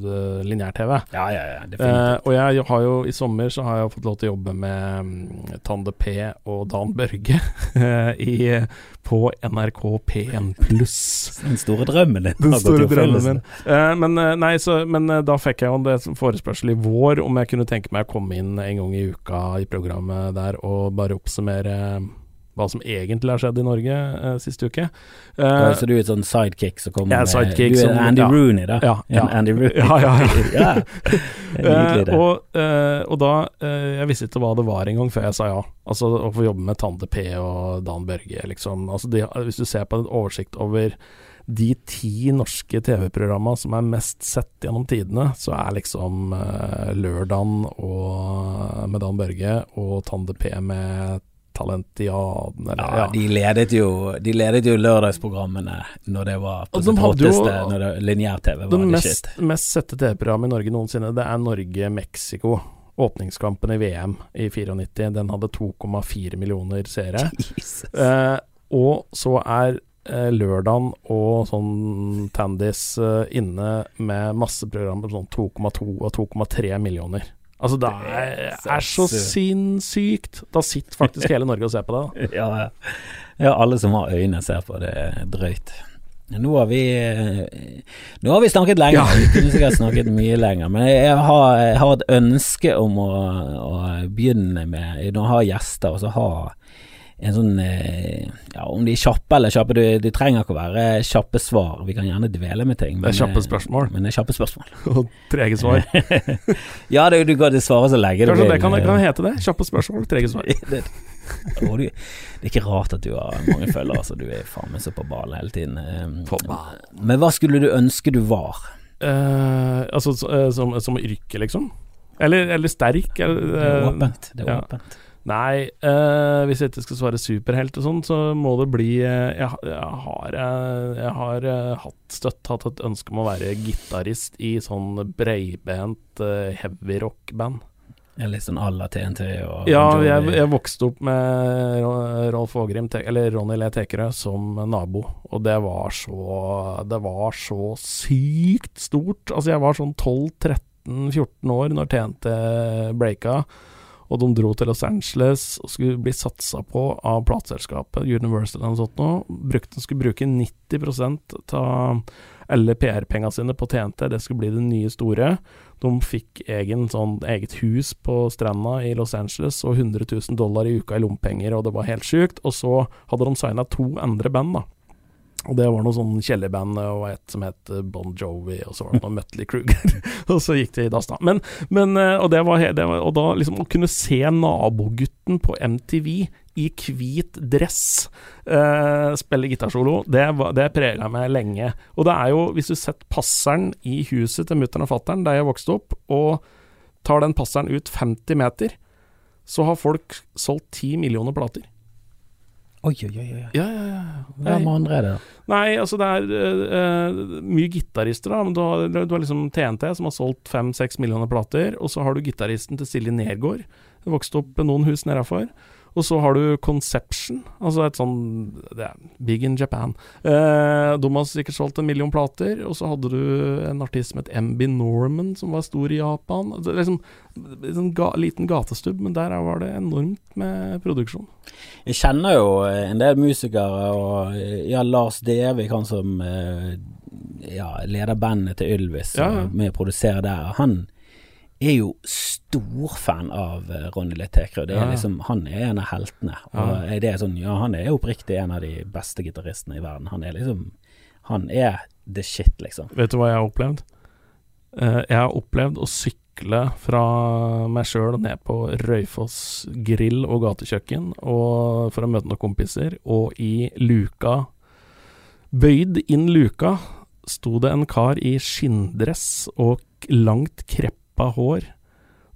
det- lineær-TV. ja, ja, ja, Eh, og jeg har jo i sommer så har jeg fått lov til å jobbe med um, Tande P og Dan Børge i, på NRK P1 pluss. Den store drømmen din. Den store drømmen min. Eh, men, eh, nei, så, men eh, da fikk jeg jo det som forespørsel i vår om jeg kunne tenke meg å komme inn en gang i uka i programmet der og bare oppsummere hva som egentlig har skjedd i Norge eh, siste uke. Ja, Eh, så du er et sånn sidekick som kommer med. Ja, sidekick Du er som- Andy ja. Rooney, da. Ja, ja. Andy Rooney. Ja, ja, ja. ja. Er Nydelig, Eh, og, eh, og da eh, Jeg visste ikke hva det var engang før jeg sa ja. Altså Å få jobbe med Tande P og Dan Børge, liksom. Altså, de, hvis du ser på en oversikt over de ti norske TV-programma som er mest sett gjennom tidene, så er liksom eh, Lørdagen og, med Dan Børge og Tande P med Talentiaden, eller Ja, de ledet jo De ledet jo lørdagsprogrammene når det var på sitt hotteste, når lineær-TV var det mest, shit. mest sette TV-programmet i Norge noensinne, det er Norge-Mexico. Åpningskampen i VM i 94. Den hadde 2,4 millioner seere. Eh, og så er eh, lørdagen og sånn Tandis eh, inne med masse programmer på sånn 2,2 og 2,3 millioner. Altså det er, er så sinnssykt! Da sitter faktisk hele Norge og ser på det. Ja, ja. ja, alle som har øyne ser på det drøyt. Nå har vi eh, Nå har vi snakket lenge, Ja. vi kunne sikkert snakket mye lenger. Men jeg har, jeg har et ønske om å, å begynne med Når jeg har gjester, og så ha en sånn eh, Ja, om de er kjappe eller kjappe, de, de trenger ikke å være kjappe svar. Vi kan gjerne dvele med ting. Det er kjappe eh, spørsmål Men det er kjappe spørsmål. og trege svar. ja, det, du kan svare så lenge du Kanskje vil. det kan, kan hete det? Kjappe spørsmål, trege svar. det, du, det er ikke rart at du har mange følgere, altså. du er faen meg så på ballen hele tiden. Eh, På ballen. Men hva skulle du ønske du var? Eh, altså eh, som, som yrke, liksom? Eller, eller sterk? Eller, Det er eh, åpent. Det er ja. Nei, eh, hvis jeg ikke skal svare superhelt og sånn, så må det bli eh, Jeg, jeg har, eh, jeg har eh, hatt, støtt hatt et ønske om å være gitarist i sånn breibent uh, heavy rock-band. Litt sånn à la TNT og Ja, jeg, jeg vokste opp med Rolf Ågrim, eller Ronny Le Tekerø, som nabo, og det var så Det var så sykt stort. Altså, jeg var sånn 12-13-14 år når TNT breaka, og de dro til Los Angeles og skulle bli satsa på av plateselskapet Universal noe sånt noe. Brukte, skulle bruke 90 av alle PR-penga sine på TNT, det skulle bli det nye store. De fikk egen, sånn, eget hus på stranda i Los Angeles og 100 000 dollar i uka i lommepenger, og det var helt sjukt. Og så hadde de signa to andre band, da. Og det var noe sånn kjellerband og et som het Bon Jovi, og så var det noe Mutley Kruger. og så gikk det i dass, da. Men, men eh, og, det var, det var, og da liksom å kunne se nabogutten på MTV i hvit dress eh, spille gitarsolo, det, det prega meg lenge. Og det er jo, hvis du setter passeren i huset til mutter'n og fatter'n der jeg vokste opp, og tar den passeren ut 50 meter, så har folk solgt 10 millioner plater. Oi, oi, oi. Ja, ja, ja. Hvem andre er det? Nei, altså det er eh, mye gitarister, da. Men du har, du har liksom TNT, som har solgt fem-seks millioner plater. Og så har du gitaristen til Silje Nergård. Vokste opp noen hus nedafor. Og så har du Conception, altså et sånn Det er big in Japan. Eh, de har sikkert solgt en million plater. Og så hadde du en artist som het MB Norman, som var stor i Japan. Det er liksom En ga, liten gatestubb, men der var det enormt med produksjon. Jeg kjenner jo en del musikere, og ja, Lars Devik, han som eh, ja, leder bandet til Ylvis, Ja, ja. med å produsere der. Han er jo stor fan av eh, Ronny Le Tekrø. Det Ja, liksom, han er en av heltene. Og Ja. det er sånn, ja, han er oppriktig en av de beste gitaristene i verden. Han er liksom Han er the shit, liksom. Vet du hva jeg har opplevd? Eh, jeg har opplevd å sykle fra meg sjøl ned på Røyfoss grill og gatekjøkken og for å møte noen kompiser, og i luka Bøyd inn luka sto det en kar i skinndress og langt kreppa hår.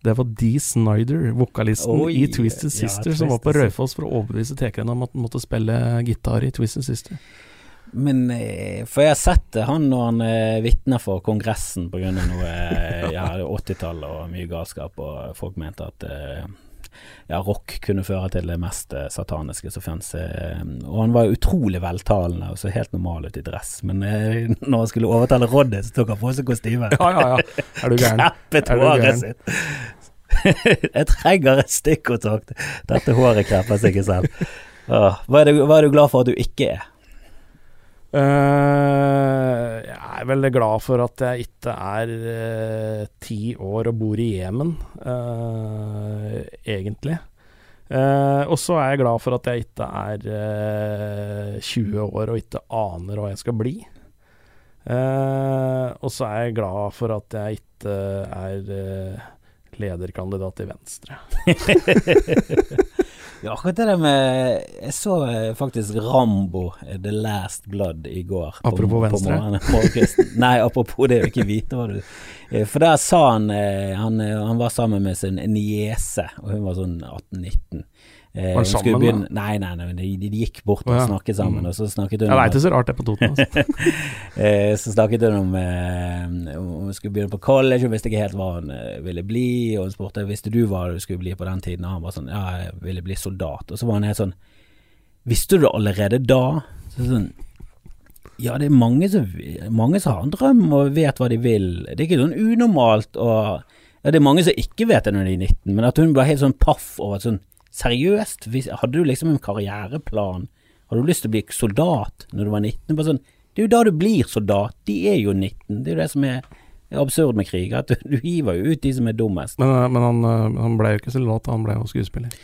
Det var Dee Snyder, vokalisten Oi, i Twisted ja, Sister, som var på Raufoss for å overbevise tekerne om at han måtte spille gitar i Twisted Sister. Men eh, For jeg har sett det, han når han eh, vitner for Kongressen pga. noe eh, ja, 80-tallet og mye galskap, og folk mente at ja, rock kunne føre til det mest eh, sataniske som fantes. Eh, og han var utrolig veltalende og så helt normal ut i dress. Men eh, når han skulle overtale Roddy, så tok han på seg kostyme. Ja, ja, ja. Er du gæren? Kreppet håret sitt. jeg trenger et stikkontakt. Dette håret krepper seg ikke selv. Hva, er du, hva er du glad for at du ikke er? Eh, jeg er veldig glad for at jeg ikke er eh, ti år og bor i Jemen, uh, egentlig. Og så er jeg glad for at jeg ikke er eh, 20 år og ikke aner hva jeg skal bli. Og så er jeg glad for at jeg ikke er lederkandidat i Venstre. Ja, akkurat det der med Jeg så eh, faktisk Rambo eh, The Last Blood i går. Apropos på Venstre. morgenen- morgenkvisten. Nei, apropos det å ikke vite hva du eh, For der sa han han, han var sammen med sin niese, og hun var sånn 18-19. Eh, Var det sammen, begynne- Nei, nei, nei de, de gikk bort og ja. snakket sammen, Mm. og så snakket hun Jeg veit det er så rart det på Toten. Altså. Eh, så snakket hun om eh, om hun skulle begynne på college, hun visste ikke helt hva hun ville bli. Og hun spurte visste du hva du skulle bli på den tiden, og han var sånn ja, jeg ville bli soldat. Og så var han helt sånn Visste du det allerede da? Så sånn Ja, det er mange som, mange som har en drøm og vet hva de vil. Det er ikke sånn unormalt og Ja, det er mange som ikke vet det når de er 19, men at hun ble helt sånn paff over at sånn Seriøst, hadde du liksom en karriereplan? Hadde du lyst til å bli soldat når du var 19? Bare sånn, det er jo da du blir soldat. De er jo 19. Det er jo det som er, absurd med krig. At du, hiver jo ut de som er dummest. Men, eh, men han, eh, han ble jo ikke soldat, han ble jo skuespiller.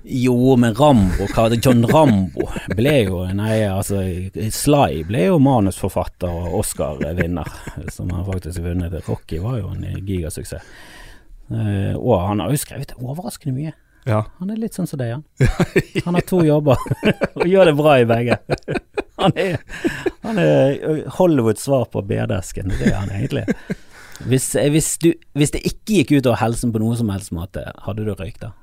Jo, men Rambo, John Rambo ble jo Nei, altså Sly ble jo manusforfatter og Oscar-vinner, som han faktisk vunnet. Rocky var jo en gigasuksess. Eh, og han har jo skrevet overraskende mye. Ja. Han er litt sånn som deg, han. Han har to jobber, og gjør det bra i begge. Han er, han er Hollywoods svar på BD-esken, det er han egentlig. Hvis, hvis, du, hvis det ikke gikk ut over helsen på noe som helst måte, hadde du røykt da?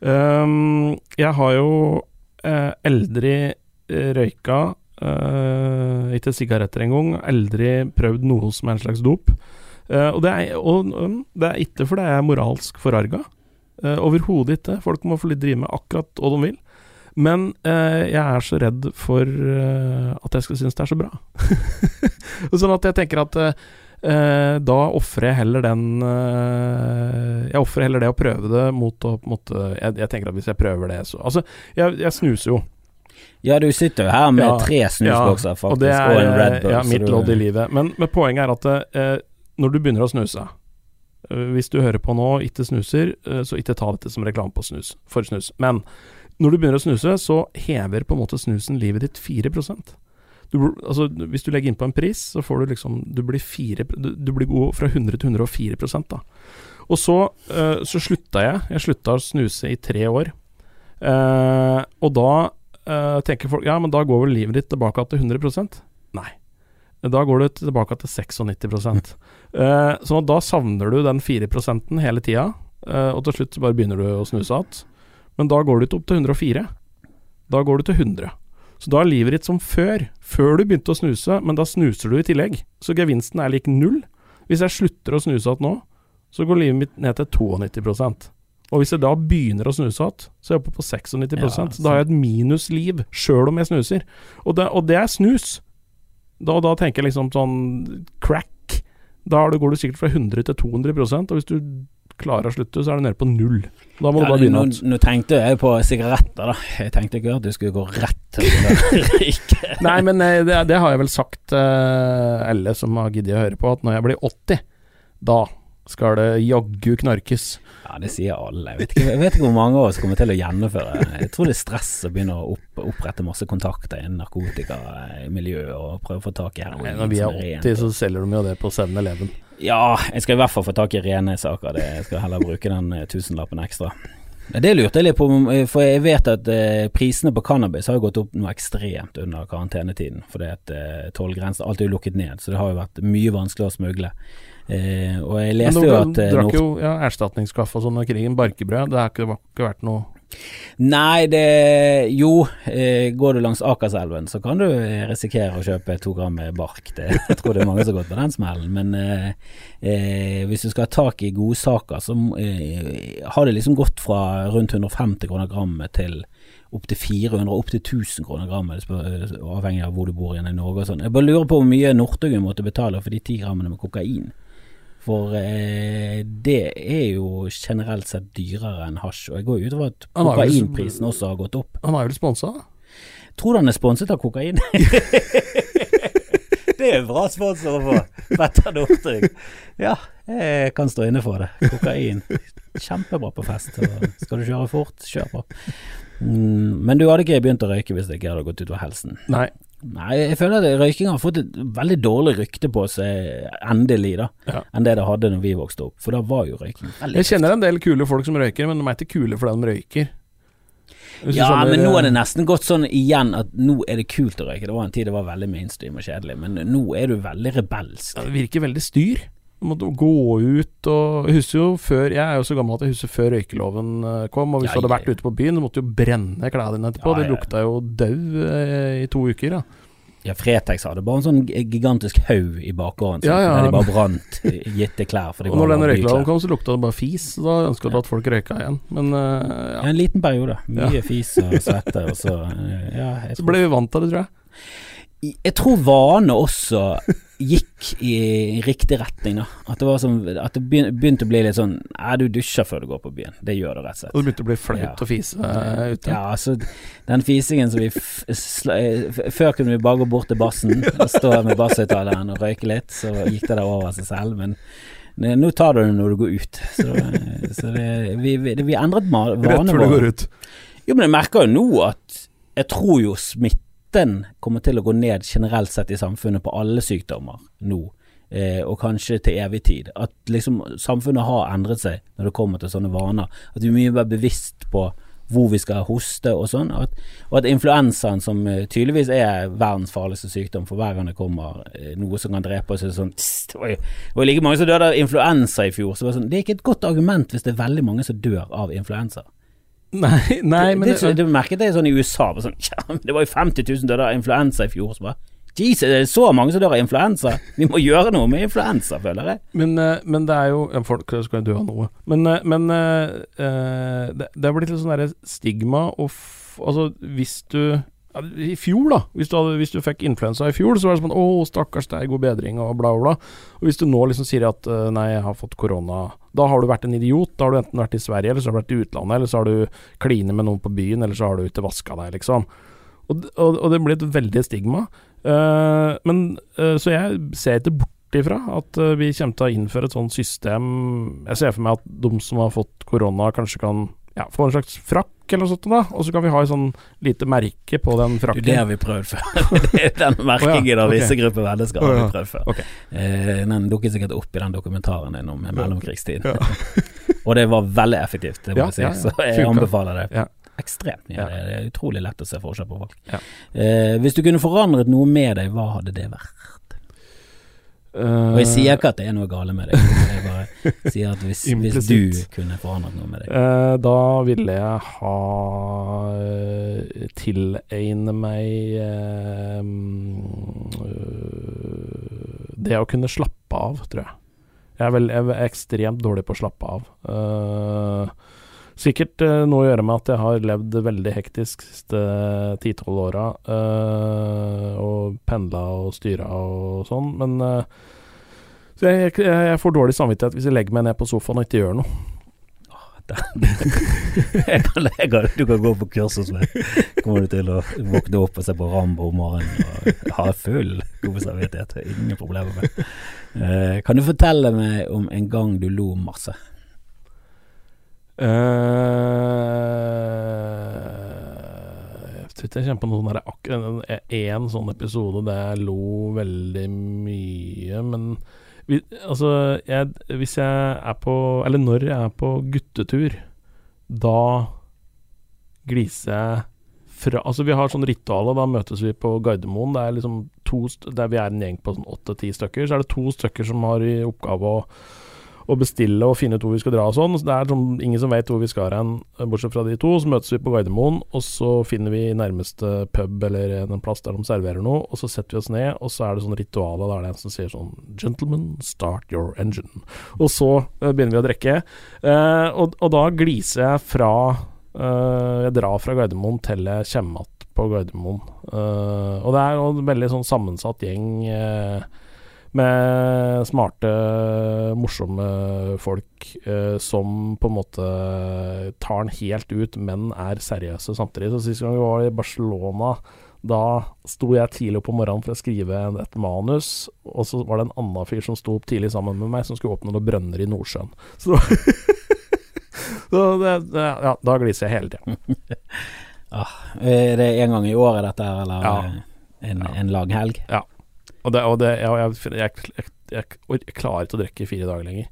Um, jeg har jo eh, aldri røyka, eh, ikke sigaretter engang, aldri prøvd noe som er en slags dop. Eh, og, det er, og um, det er ikke fordi jeg er moralsk forarga. Uh, Overhodet ikke. Folk må få litt drive med akkurat hva de vil. Men eh, jeg er så redd for eh, at jeg skal synes det er så bra. sånn at jeg tenker at eh, Eh, da ofrer jeg heller den eh, Jeg ofrer heller det å prøve det mot å på en måte jeg, jeg tenker at hvis jeg prøver det, så Altså, jeg, jeg snuser jo. Ja, du sitter jo her med Ja, tre snusbokser faktisk, og, og er, og, en Red Bull. ja, mitt lodd i livet. Men, men poenget er at eh, når du begynner å snuse eh, Hvis du hører på nå ikke snuser, eh, så ikke ta dette som reklame på snus, for snus. Men når du begynner å snuse, så hever på en måte snusen livet ditt 4 du, altså, Hvis du legger inn på en pris, så får du liksom Du blir, 4, du, blir god fra 100 til 104% da. Og så, eh, så slutta jeg. Jeg slutta å snuse i tre år. Eh, og da eh, tenker folk ja, men da går vel livet ditt tilbake til 100% Nei. Da går du tilbake til 96 eh, Så da savner du den 4% hele tida, eh, og til slutt bare begynner du å snuse igjen. Men da går du ikke opp til 104. Da går du til 100. Så da er livet ditt som før. Før du begynte å snuse, men da snuser du i tillegg. Så gevinsten er lik null. Hvis jeg slutter å snuse igjen nå, så går livet mitt ned til 92% Og hvis jeg da begynner å snuse igjen, så er jeg oppe på 96 Ja, da har jeg et minusliv, sjøl om jeg snuser. Og det, og det er snus. Da, da tenker jeg liksom sånn crack. Da går du sikkert fra 100 til 200% og hvis du klarer å slutte, så er du nede på null. Da må Ja, du bare begynne igjen. nå tenkte jeg på sigaretter, da. Jeg tenkte ikke at du skulle gå rett til å røyke. Nei, men eh, det, det har jeg vel sagt eh, alle som har giddet å høre på, at når jeg blir 80, da skal det jaggu knarkes. Ja, det sier alle. Jeg vet, ikke, jeg vet ikke hvor mange av oss kommer til å gjennomføre. Jeg tror det er stress å begynne å opp, opprette masse kontakter innen narkotikamiljøet og prøve å få tak i heroin. Når vi er rent. 80, så selger de jo det på 7-Eleven. Ja, jeg skal i hvert fall få tak i rene saker. Det, jeg skal heller bruke den eh, tusenlappen ekstra. Det lurte jeg litt på, for jeg vet at eh, prisene på cannabis har gått opp noe ekstremt under karantenetiden. Fordi at eh, tollgrensen Alt er jo lukket ned, så det har jo vært mye vanskeligere å smugle. Eh, og jeg leste jo at eh, drakk jo ja, erstatningskaffe og sånn under krigen, barkebrød. Det har ikke, ikke vært noe Nei, det Jo, eh, går du langs Akerselven, så kan du eh, risikere å kjøpe to gram med bark. Det, jeg tror det er mange som har gått på den smellen. Men eh, eh, hvis du skal ha tak i godsaker, så eh, har det liksom gått fra rundt 150 kroner grammet til opptil 400, opptil 1000 kroner grammet, avhengig av hvor du bor igjen i Norge og sånn. Jeg bare lurer på hvor mye Northuguen måtte betale for de ti grammene med kokain. For eh, det er jo generelt sett dyrere enn hasj, og jeg går ut over at vel- kokainprisen også har gått opp. Han er vel sponsa? Tror du han er sponset av kokain? det er bra sponsor å få. Petter Northug. Ja, jeg kan stå inne for det. Kokain. Kjempebra på fest. Skal du kjøre fort, kjør på. Mm, men du hadde ikke begynt å røyke hvis det ikke hadde gått utover helsen? Nei. Nei, jeg føler at røyking har fått et veldig dårlig rykte på seg, endelig, da, Ja. enn det det hadde når vi vokste opp. For da var jo røyking veldig Jeg kjenner en del kule folk som røyker, men de er ikke kule fordi de røyker. Hvis Ja, skjønner, men nå er det eh, nesten gått sånn igjen at nå er det kult å røyke. Det var en tid det var veldig mainstream og kjedelig, men nå er du veldig rebelsk. ja, Det virker veldig styr. Måtte gå ut og Jeg husker jo før Jeg er jo så gammel at jeg husker før røykeloven eh, kom. Og hvis Ja, du hadde vært ute på byen, så måtte du jo brenne klærne dine etterpå. Ja, ja, Det lukta jo dau eh, i to uker. Ja. Ja, Fretex hadde bare en sånn gigantisk haug i bakgården, Ja, ja. der de bare brant gitte klær. Og når den røykeloven kom, så lukta det bare fis. Så Da ønska du at folk røyka igjen. Men uh, ja. En liten periode. Mye fis og svette, og så Ja, Så ble vi vant til det, tror jeg. Jeg tror vane også gikk i riktig retning, da. At det var sånn At det begynte å bli litt sånn Nei, du dusjer før du går på byen. Det gjør det rett og slett. Og det begynte å bli flaut Ja. å fise uh, ute. Ja, altså Den fisingen som vi f Før kunne vi bare gå bort til bassen og stå med basshøyttaleren og røyke litt, så gikk det der over av seg selv. Men ne- nå tar du det når du går ut. Så, så det, vi, vi, vi endret ma- Rett før du går ut. Jo, men jeg merker jo nå at jeg tror jo smitten kommer til å gå ned generelt sett i samfunnet på alle sykdommer nå. Eh, og kanskje til evig tid. At liksom samfunnet har endret seg når det kommer til sånne vaner. At vi er mye mer bevisst på hvor vi skal hoste og sånn. At, og at influensaen, som eh, tydeligvis er verdens farligste sykdom, for hver gang det kommer eh, noe som kan drepe oss, er sånn tss, Det var jo like mange som døde av influensa i fjor. Så det, sånn, det er ikke et godt argument hvis det er veldig mange som dør av influensa. Nei, nei men det, det, det merket det sånn i USA. Sånn, ja, det var jo 50 000 døde av influensa i fjor. Så bare, Jesus, det er så mange som dør av influensa. Vi må gjøre noe med influensa, føler jeg. Men, eh, men det er jo ja, Folk skal jo dø av noe. Men, eh, men eh, det, det er blitt litt sånn derre stigma og f Altså, hvis du I fjor, da. Hvis du, hadde, hvis du fikk influensa i fjor, så var det sånn Å, stakkars deg, god bedring, og bla, bla, bla. Og hvis du nå liksom sier at eh, Nei, jeg har fått korona. Da har du vært en idiot. Da har du enten vært i Sverige, eller så har du vært i utlandet, eller så har du klinet med noen på byen, eller så har du ikke vaska deg, liksom. Og, og, og det blir et veldig stigma. Uh, men uh, Så jeg ser ikke bort ifra at uh, vi kommer til å innføre et sånt system Jeg ser for meg at de som har fått korona, kanskje kan ja, få en slags frakk eller noe sånt, da. Og så kan vi ha et sånn lite merke på den Du, frakken. det har vi prøvd før. Den merkingen av visse grupper mennesker har vi prøvd før. Okay. Eh, den dukket sikkert opp i den dokumentaren din om mellomkrigstid. Ja. og det var veldig effektivt, det må jeg si. Så jeg anbefaler det. Ja. Ekstremt mye. Det er utrolig lett å se forskjell på folk. Ja. Eh, hvis du kunne forandret noe med deg, hva hadde det vært? Og jeg sier ikke at det er noe gale med deg, jeg bare sier at hvis, hvis du kunne forandret noe med deg. uh, da ville jeg ha uh, tilegne meg eh, Det å kunne slappe av, tror jeg. Jeg er, vel, jeg er ekstremt dårlig på å slappe av. Eh, sikkert uh, noe å gjøre med at jeg har levd veldig hektisk siste ti-tolv åra. uh, og pendla og styra og sånn. Men uh, så jeg, jeg, jeg får dårlig samvittighet hvis jeg legger meg ned på sofaen og ikke gjør noe. Jeg kan, jeg kan, du kan gå på kurs hos meg. Kommer du til å våkne opp og se på Rambo om morgenen og ha full god samvittighet. Ingen problemer med det. Kan du fortelle meg om en gang du lo masse? Eh, jeg tror ikke jeg kjenner på noen der en sånn episode der jeg lo veldig mye, men vi, altså jeg, Hvis jeg er på Eller når jeg er på guttetur, da gliser jeg fra Altså Vi har sånn ritual, da møtes vi på Gardermoen. Det er liksom to Der vi er en gjeng på sånn åtte-ti stykker, så er det to stykker som har i oppgave å å bestille og finne ut hvor vi skal dra og sånn. Så det er som, ingen som vet hvor vi skal hen, bortsett fra de to. Så møtes vi på Gardermoen, og så finner vi nærmeste pub eller en plass der de serverer noe, og så setter vi oss ned, og så er det sånn rituale der det er en som sier sånn Gentlemen, start your engine. Og så uh, begynner vi å drikke, uh, og, og da gliser jeg fra uh, Jeg drar fra Gardermoen til jeg kommer igjen på Gardermoen. Eh, og det er en veldig sånn sammensatt gjeng. eh, med smarte, morsomme folk eh, som på en måte tar den helt ut, men er seriøse samtidig. Så Sist gang vi var i Barcelona, da sto jeg tidlig opp om morgenen for å skrive et manus, og så var det en annen fyr som sto opp tidlig sammen med meg, som skulle åpne noen brønner i Nordsjøen. Så Så det, det, ja, da gliser jeg hele tida. Ah, er det en gang i året dette her, eller Ja. en, Ja. en lang helg? Og, det, og det, jeg, jeg, jeg, jeg, klarer ikke å drikke i fire dager lenger.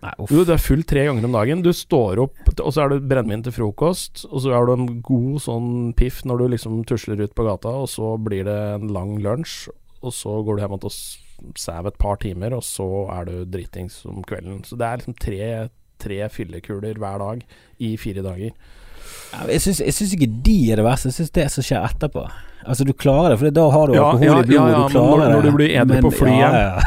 Nei, uff. Du, det er full tre ganger om dagen. Du står opp, og så er det brennevin til frokost, og så har du en god sånn piff når du liksom tusler ut på gata, og så blir det en lang lunsj, og så går du hjem og sover et par timer, og så er du dritings om kvelden. Så det er liksom tre, tre fyllekuler hver dag i fire dager. Jeg syns, jeg ikke de er det verste, jeg syns det som skjer etterpå. Altså, du klarer det, for da har du Ja, alkohol ja, i blodet, ja, ja, du klarer når- det. når du blir edru på flyet. ja, ja.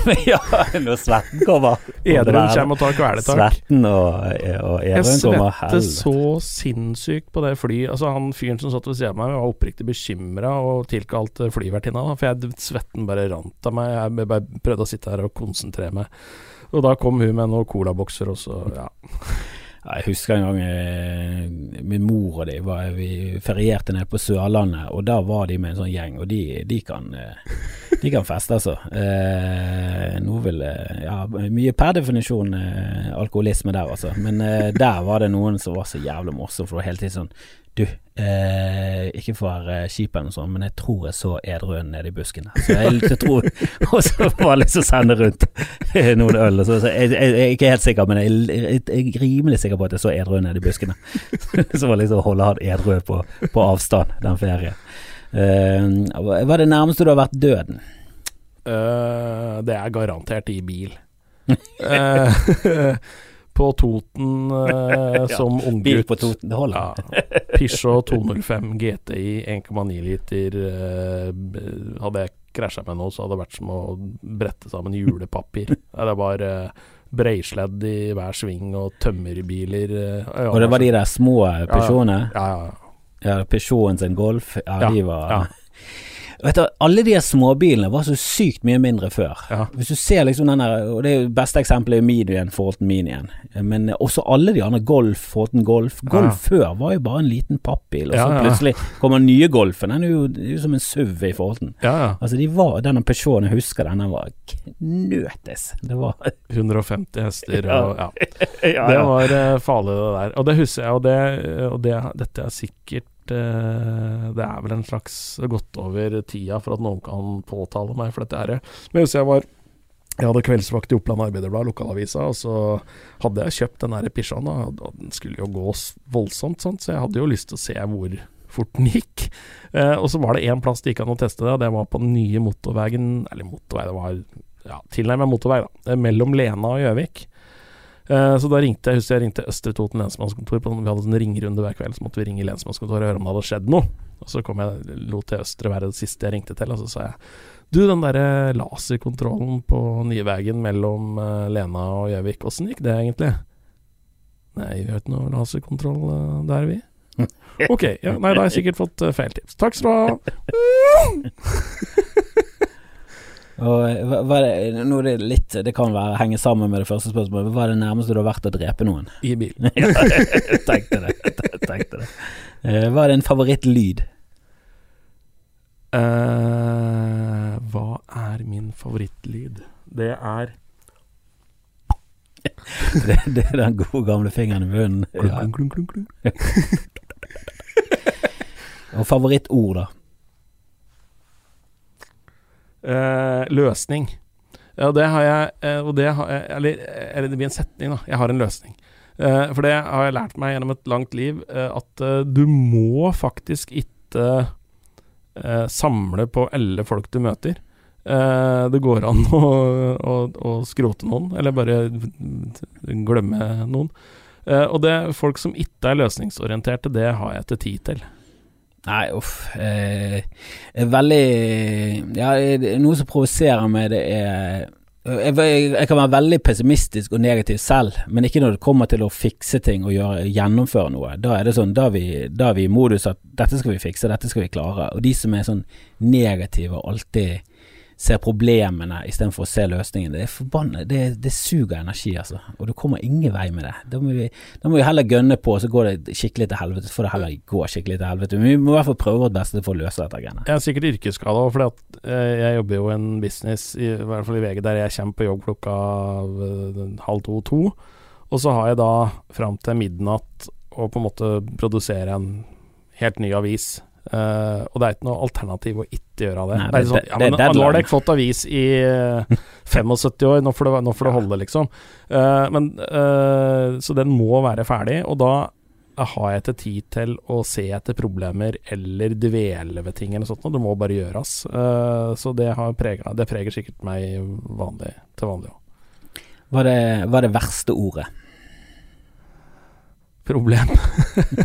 Når svetten kommer. Edruen kommer og tar kvelertak. Svetten og, og Jeg edruen kommer. svette så sinnssykt på det flyet. Altså Han fyren som satt ved siden av meg, var oppriktig bekymra og tilkalte flyvertinna. For jeg, svetten bare rant av meg. Jeg bare prøvde å sitte her og konsentrere meg. Og da kom hun med noen colabokser, og så ja. Jeg husker en gang eh, min mor og de var, vi ferierte nede på Sørlandet, og da var de med en sånn gjeng, og de, de kan eh, De kan feste, altså. Eh, noe vil eh, Ja, mye per definisjon alkoholisme der, altså. Men eh, der var det noen som var så jævlig morsom, for det var hele tiden sånn Du, eh, ikke for å være kjip eller noe sånt, men jeg tror jeg så edruen nede i busken der. Så jeg, jeg tror Og så var det liksom sende rundt noen øl, så, så jeg, jeg, jeg er ikke helt sikker, men jeg, jeg, jeg er rimelig sikker på at jeg så edruen nede i buskene. så var liksom å holde han edru på, på avstand den ferien. Eh, hva er det nærmeste du har vært døden? Uh, det er garantert i bil. Eh, på Toten eh, som Bil unggutt. på Toten, det holder. Ja. Peugeot 205 GTI 1,9 liter. eh, hadde jeg krasja med noe, så hadde det vært som å brette sammen julepapir. Ja, Det var eh, breisledd i hver sving og tømmerbiler. eh, ja, Og det var de der små Peugeotene? Ja, ja, ja. Ja, Peugeoten sin Golf. Ja, Ja, de var ja. Vet du, Alle de småbilene var så sykt mye mindre før. Ja. Hvis du ser liksom den der Og det beste eksempelet er Minien forhold til Minien. Men også alle de andre Golf forhold til Golf. Golf Ja. før var jo bare en liten pappbil, og så Ja, plutselig kommer den nye Golfen. Den er jo, er jo som en SUV i forhold til den. Altså de var, Denne Peugeoten, jeg husker den, den var knøtes. Det var 150 hester Ja. og ja. Det var eh, farlig, det der. Og det husker jeg, og, det, og det, dette er sikkert eh, Det er vel en slags gått over tida for at noen kan påtale meg for dette her. Men jeg var jeg hadde kveldsvakt i Oppland Arbeiderblad, lokalavisa, og så hadde jeg kjøpt den der Peugeoten, og den skulle jo gå voldsomt, sånt, så jeg hadde jo lyst til å se hvor fort den gikk. Eh, og så var det én plass det gikk an å teste det, og det var på den nye motorveien Eller motorvei, det var ja, tilnærmet motorvei, da. Mellom Lena og Gjøvik. Eh, Så da ringte jeg husker jeg ringte Østre Toten lensmannskontor. På, vi hadde en ringerunde hver kveld, så måtte vi ringe lensmannskontoret og høre om det hadde skjedd noe. Og så kom jeg, lot jeg Østre være det siste jeg ringte til, og så sa jeg Du, den derre laserkontrollen på Nyvegen mellom eh, Lena og Gjøvik, åssen gikk det egentlig? Nei, vi har ikke noe laserkontroll eh, der, vi. Ok, ja, nei, da har jeg sikkert fått eh, feil tips. Takk skal du ha. Og hva, det, nå det litt Det kan være henge sammen med det første spørsmålet. Hva er det nærmeste du har vært å drepe noen? I bilen. Ja, jeg tenkte det. Jeg tenkte det. Eh, Hva er din favorittlyd? Uh, hva er min favorittlyd? Det er Det, det er den gode gamle fingeren i munnen. Ja. Og favorittord, da? Eh, løsning. Og det har jeg eh, Og det har Eller, eller det blir en setning, da. Jeg har en løsning. Eh, for det har jeg lært meg gjennom et langt liv, eh, at eh, du må faktisk ikke eh, samle på alle folk du møter. Det går an å, å, å skrote noen, eller bare glemme noen. Og det folk som ikke er løsningsorienterte, det har jeg ikke tid til. Nei, uff. Eh, veldig Ja, noe som provoserer meg, det er jeg, jeg, kan være veldig pessimistisk og negativ selv, men ikke når det kommer til å fikse ting og gjøre, gjennomføre noe. Da er det sånn, vi, da er vi i modus at dette skal vi fikse, dette skal vi klare. Og de som er sånn negative og alltid ser problemene istedenfor å se løsningen, det er forbannet, det, det suger energi, altså. Og du kommer ingen vei med det. Da må vi, da må vi heller gønne på, så går det skikkelig til helvete. Så får det heller gå skikkelig til helvete. Men vi må i hvert fall prøve vårt beste for å løse dette greiene. Jeg er sikkert yrkesskada for jeg jobber jo i en business, i, i hvert fall i VG, der jeg kommer på jobb klokka eh, halv to-to. Og så har jeg da fram til midnatt å på en måte produsere en helt ny avis. Eh, og det er ikke noe alternativ å ikke gjøre det. Nei, det det- sånn, det- ja, det men Nå har dere fått avis i uh, 75 år, nå får det, nå får det holde, liksom. Uh, men, eh, så den må være ferdig, og da har jeg ikke tid til å se etter problemer eller dvele ved ting eller sånt. noe. Det må bare gjøres. Eh, så det, har preget, det preger sikkert meg vanlig, til vanlig òg. Det, hva er det verste ordet? Problem.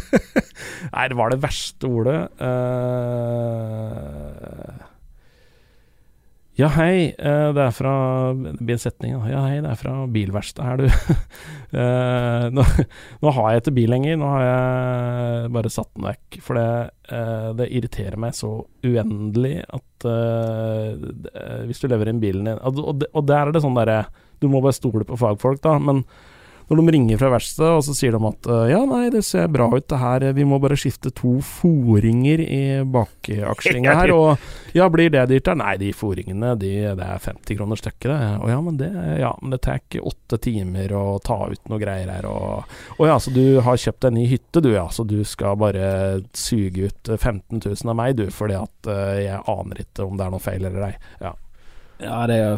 Nei, det var det verste ordet. Uh, ja, hei. eh, det er fra Det blir en setning, da. Ja, hei, det er fra bilverkstedet her, du. Eh, nå, nå har jeg ikke bil lenger. Nå har jeg bare satt den vekk. For det, det irriterer meg så uendelig at uh, Hvis du lever inn bilen din og, og der er det sånn derre Du må bare stole på fagfolk, da. Men når de ringer fra verkstedet, og så sier de at eh, ja, nei, det ser bra ut det her, vi må bare skifte to foringer i bakakslinga her, og ja, blir det dyrt? Der? Nei, de foringene, de, det er 50 kroner stykket, det. Å ja, men det, ja, men det tar åtte timer å ta ut noe greier her, og Å ja, så du har kjøpt en ny hytte, du, ja, så du skal bare suge ut 15 000 av meg, du, fordi at eh, jeg aner ikke om det er noe feil eller ei. Ja. Ja, det er,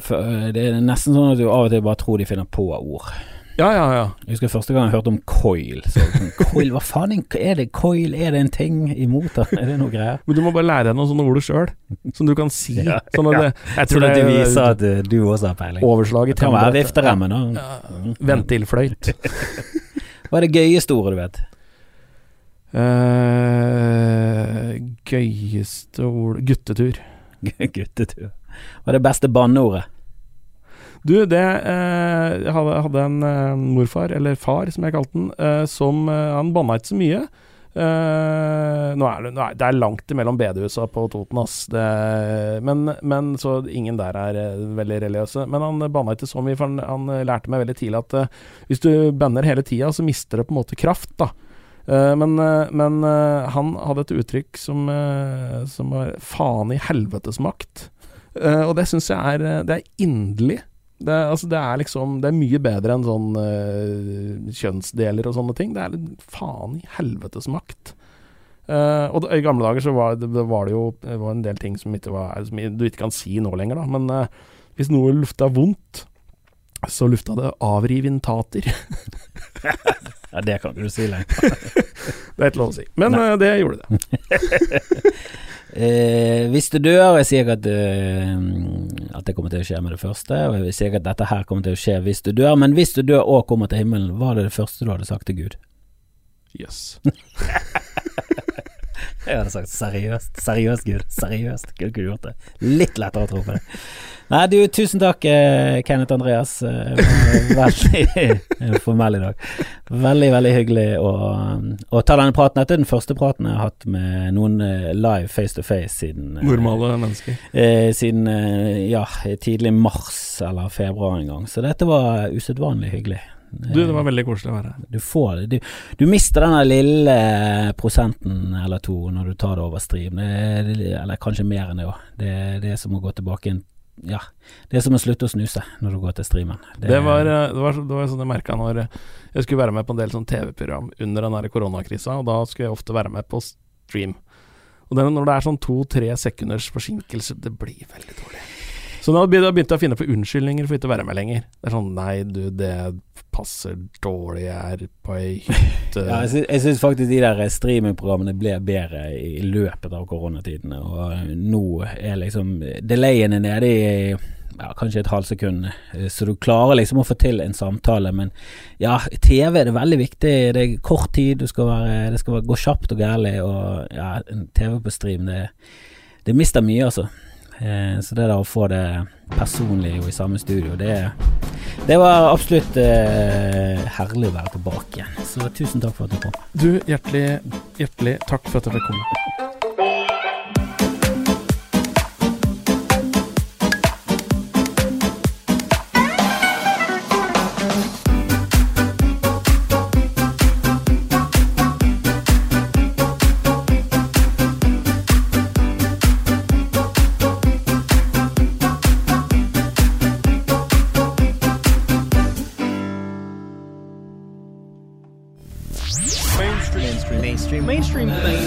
det er nesten sånn at du av og til bare tror de finner på ord. Ja, ja, ja. Jeg husker første gang jeg hørte om coil. Så, sånn, coil, hva faen er det? Coil, er det en ting imot det? Er det noe greier? Men du må bare lære deg noen sånne ord sjøl, som du kan si. Ja, Sånn at det, jeg tror Sånn at det du er viser at uh, du også har peiling. overslag i Det kan være vifteremmen, òg. Ja, Ventilfløyt. Hva er det gøyeste ordet du vet? Uh, gøyeste ord Guttetur. Guttetur. Hva er det beste banneordet? Du, det eh, Jeg hadde, hadde en eh, morfar, eller far som jeg kalte den, eh, som Han banna ikke så mye. Nå er det, er, det er langt imellom bedehusa på Toten, ass. Det, men, men så ingen der er veldig religiøse. Men han banna ikke så mye, for han, han lærte meg veldig tidlig at hvis du banner hele tida, så mister det på en måte kraft, da. Men men han hadde et uttrykk som, som var 'faen i helvetes makt'. Og det syns jeg er, det er inderlig. Det, altså, det er liksom Det er mye bedre enn sånn uh, kjønnsdeler og sånne ting. Det er litt faen i helvetes makt. Uh, og det, I gamle dager så var det, var det jo var en del ting som, ikke var, som du ikke kan si nå lenger, da. Men uh, hvis noe lufta vondt, så lufta det avriventater. Ja, det kan ikke du si lenger. det er ikke lov å si. Men det gjorde det. Eh, hvis du dør, jeg sier ikke at, uh, at det kommer til å skje med det første, og jeg sier ikke at dette her kommer til å skje hvis du dør, men hvis du dør og kommer til himmelen, hva er det det første du hadde sagt til Gud? Yes. Jeg hadde sagt seriøst, seriøst Gud, seriøst. Kunne ikke du gjort det? Litt lettere å tro på det. Nei, du, tusen takk, eh, Kenneth Andreas. Eh, Veldig formell i dag. Veldig, veldig hyggelig å, å ta denne praten. Dette er den første praten jeg har hatt med noen eh, live face to face siden Normale mennesker. eh, Siden ja, tidlig mars eller februar en gang. Så dette var usedvanlig hyggelig. Du, det var veldig koselig å være her. Du får det. Du, du mister denne lille prosenten eller to når du tar det over stream. Det, det, eller kanskje mer enn det òg. Det, det er som å gå tilbake inn Ja, det er som å slutte å snuse når du går til streamen. Det var, eh, det var, det var sånn jeg merka når eh, jeg skulle være med på en del sånn TV-program under den koronakrisa, og da skulle jeg ofte være med på stream. Og det, når det er sånn to-tre sekunders forsinkelse, det blir veldig dårlig. Så da begynte jeg å finne på unnskyldninger for ikke å være med lenger. Det er sånn nei, du, det passer dårlig, jeg er på ei hytte Ja, jeg, sy syns faktisk de der streamingprogrammene ble bedre i løpet av koronatidene. Og nå er liksom Delayen er nede i ja, kanskje et halvt sekund, eh, så du klarer liksom å få til en samtale. Men ja, TV er det veldig viktig. Det er kort tid, skal være, det skal være, gå kjapt og gærlig. Og ja, TV på stream, det, det mister mye, altså. Eh, så det der å få det personlig jo i samme studio, det, det var absolutt eh, herlig å være tilbake igjen. Så tusen takk for at du kom. Du, hjertelig, hjertelig takk for at jeg fikk komme. Mainstream. Mainstream. Mainstream.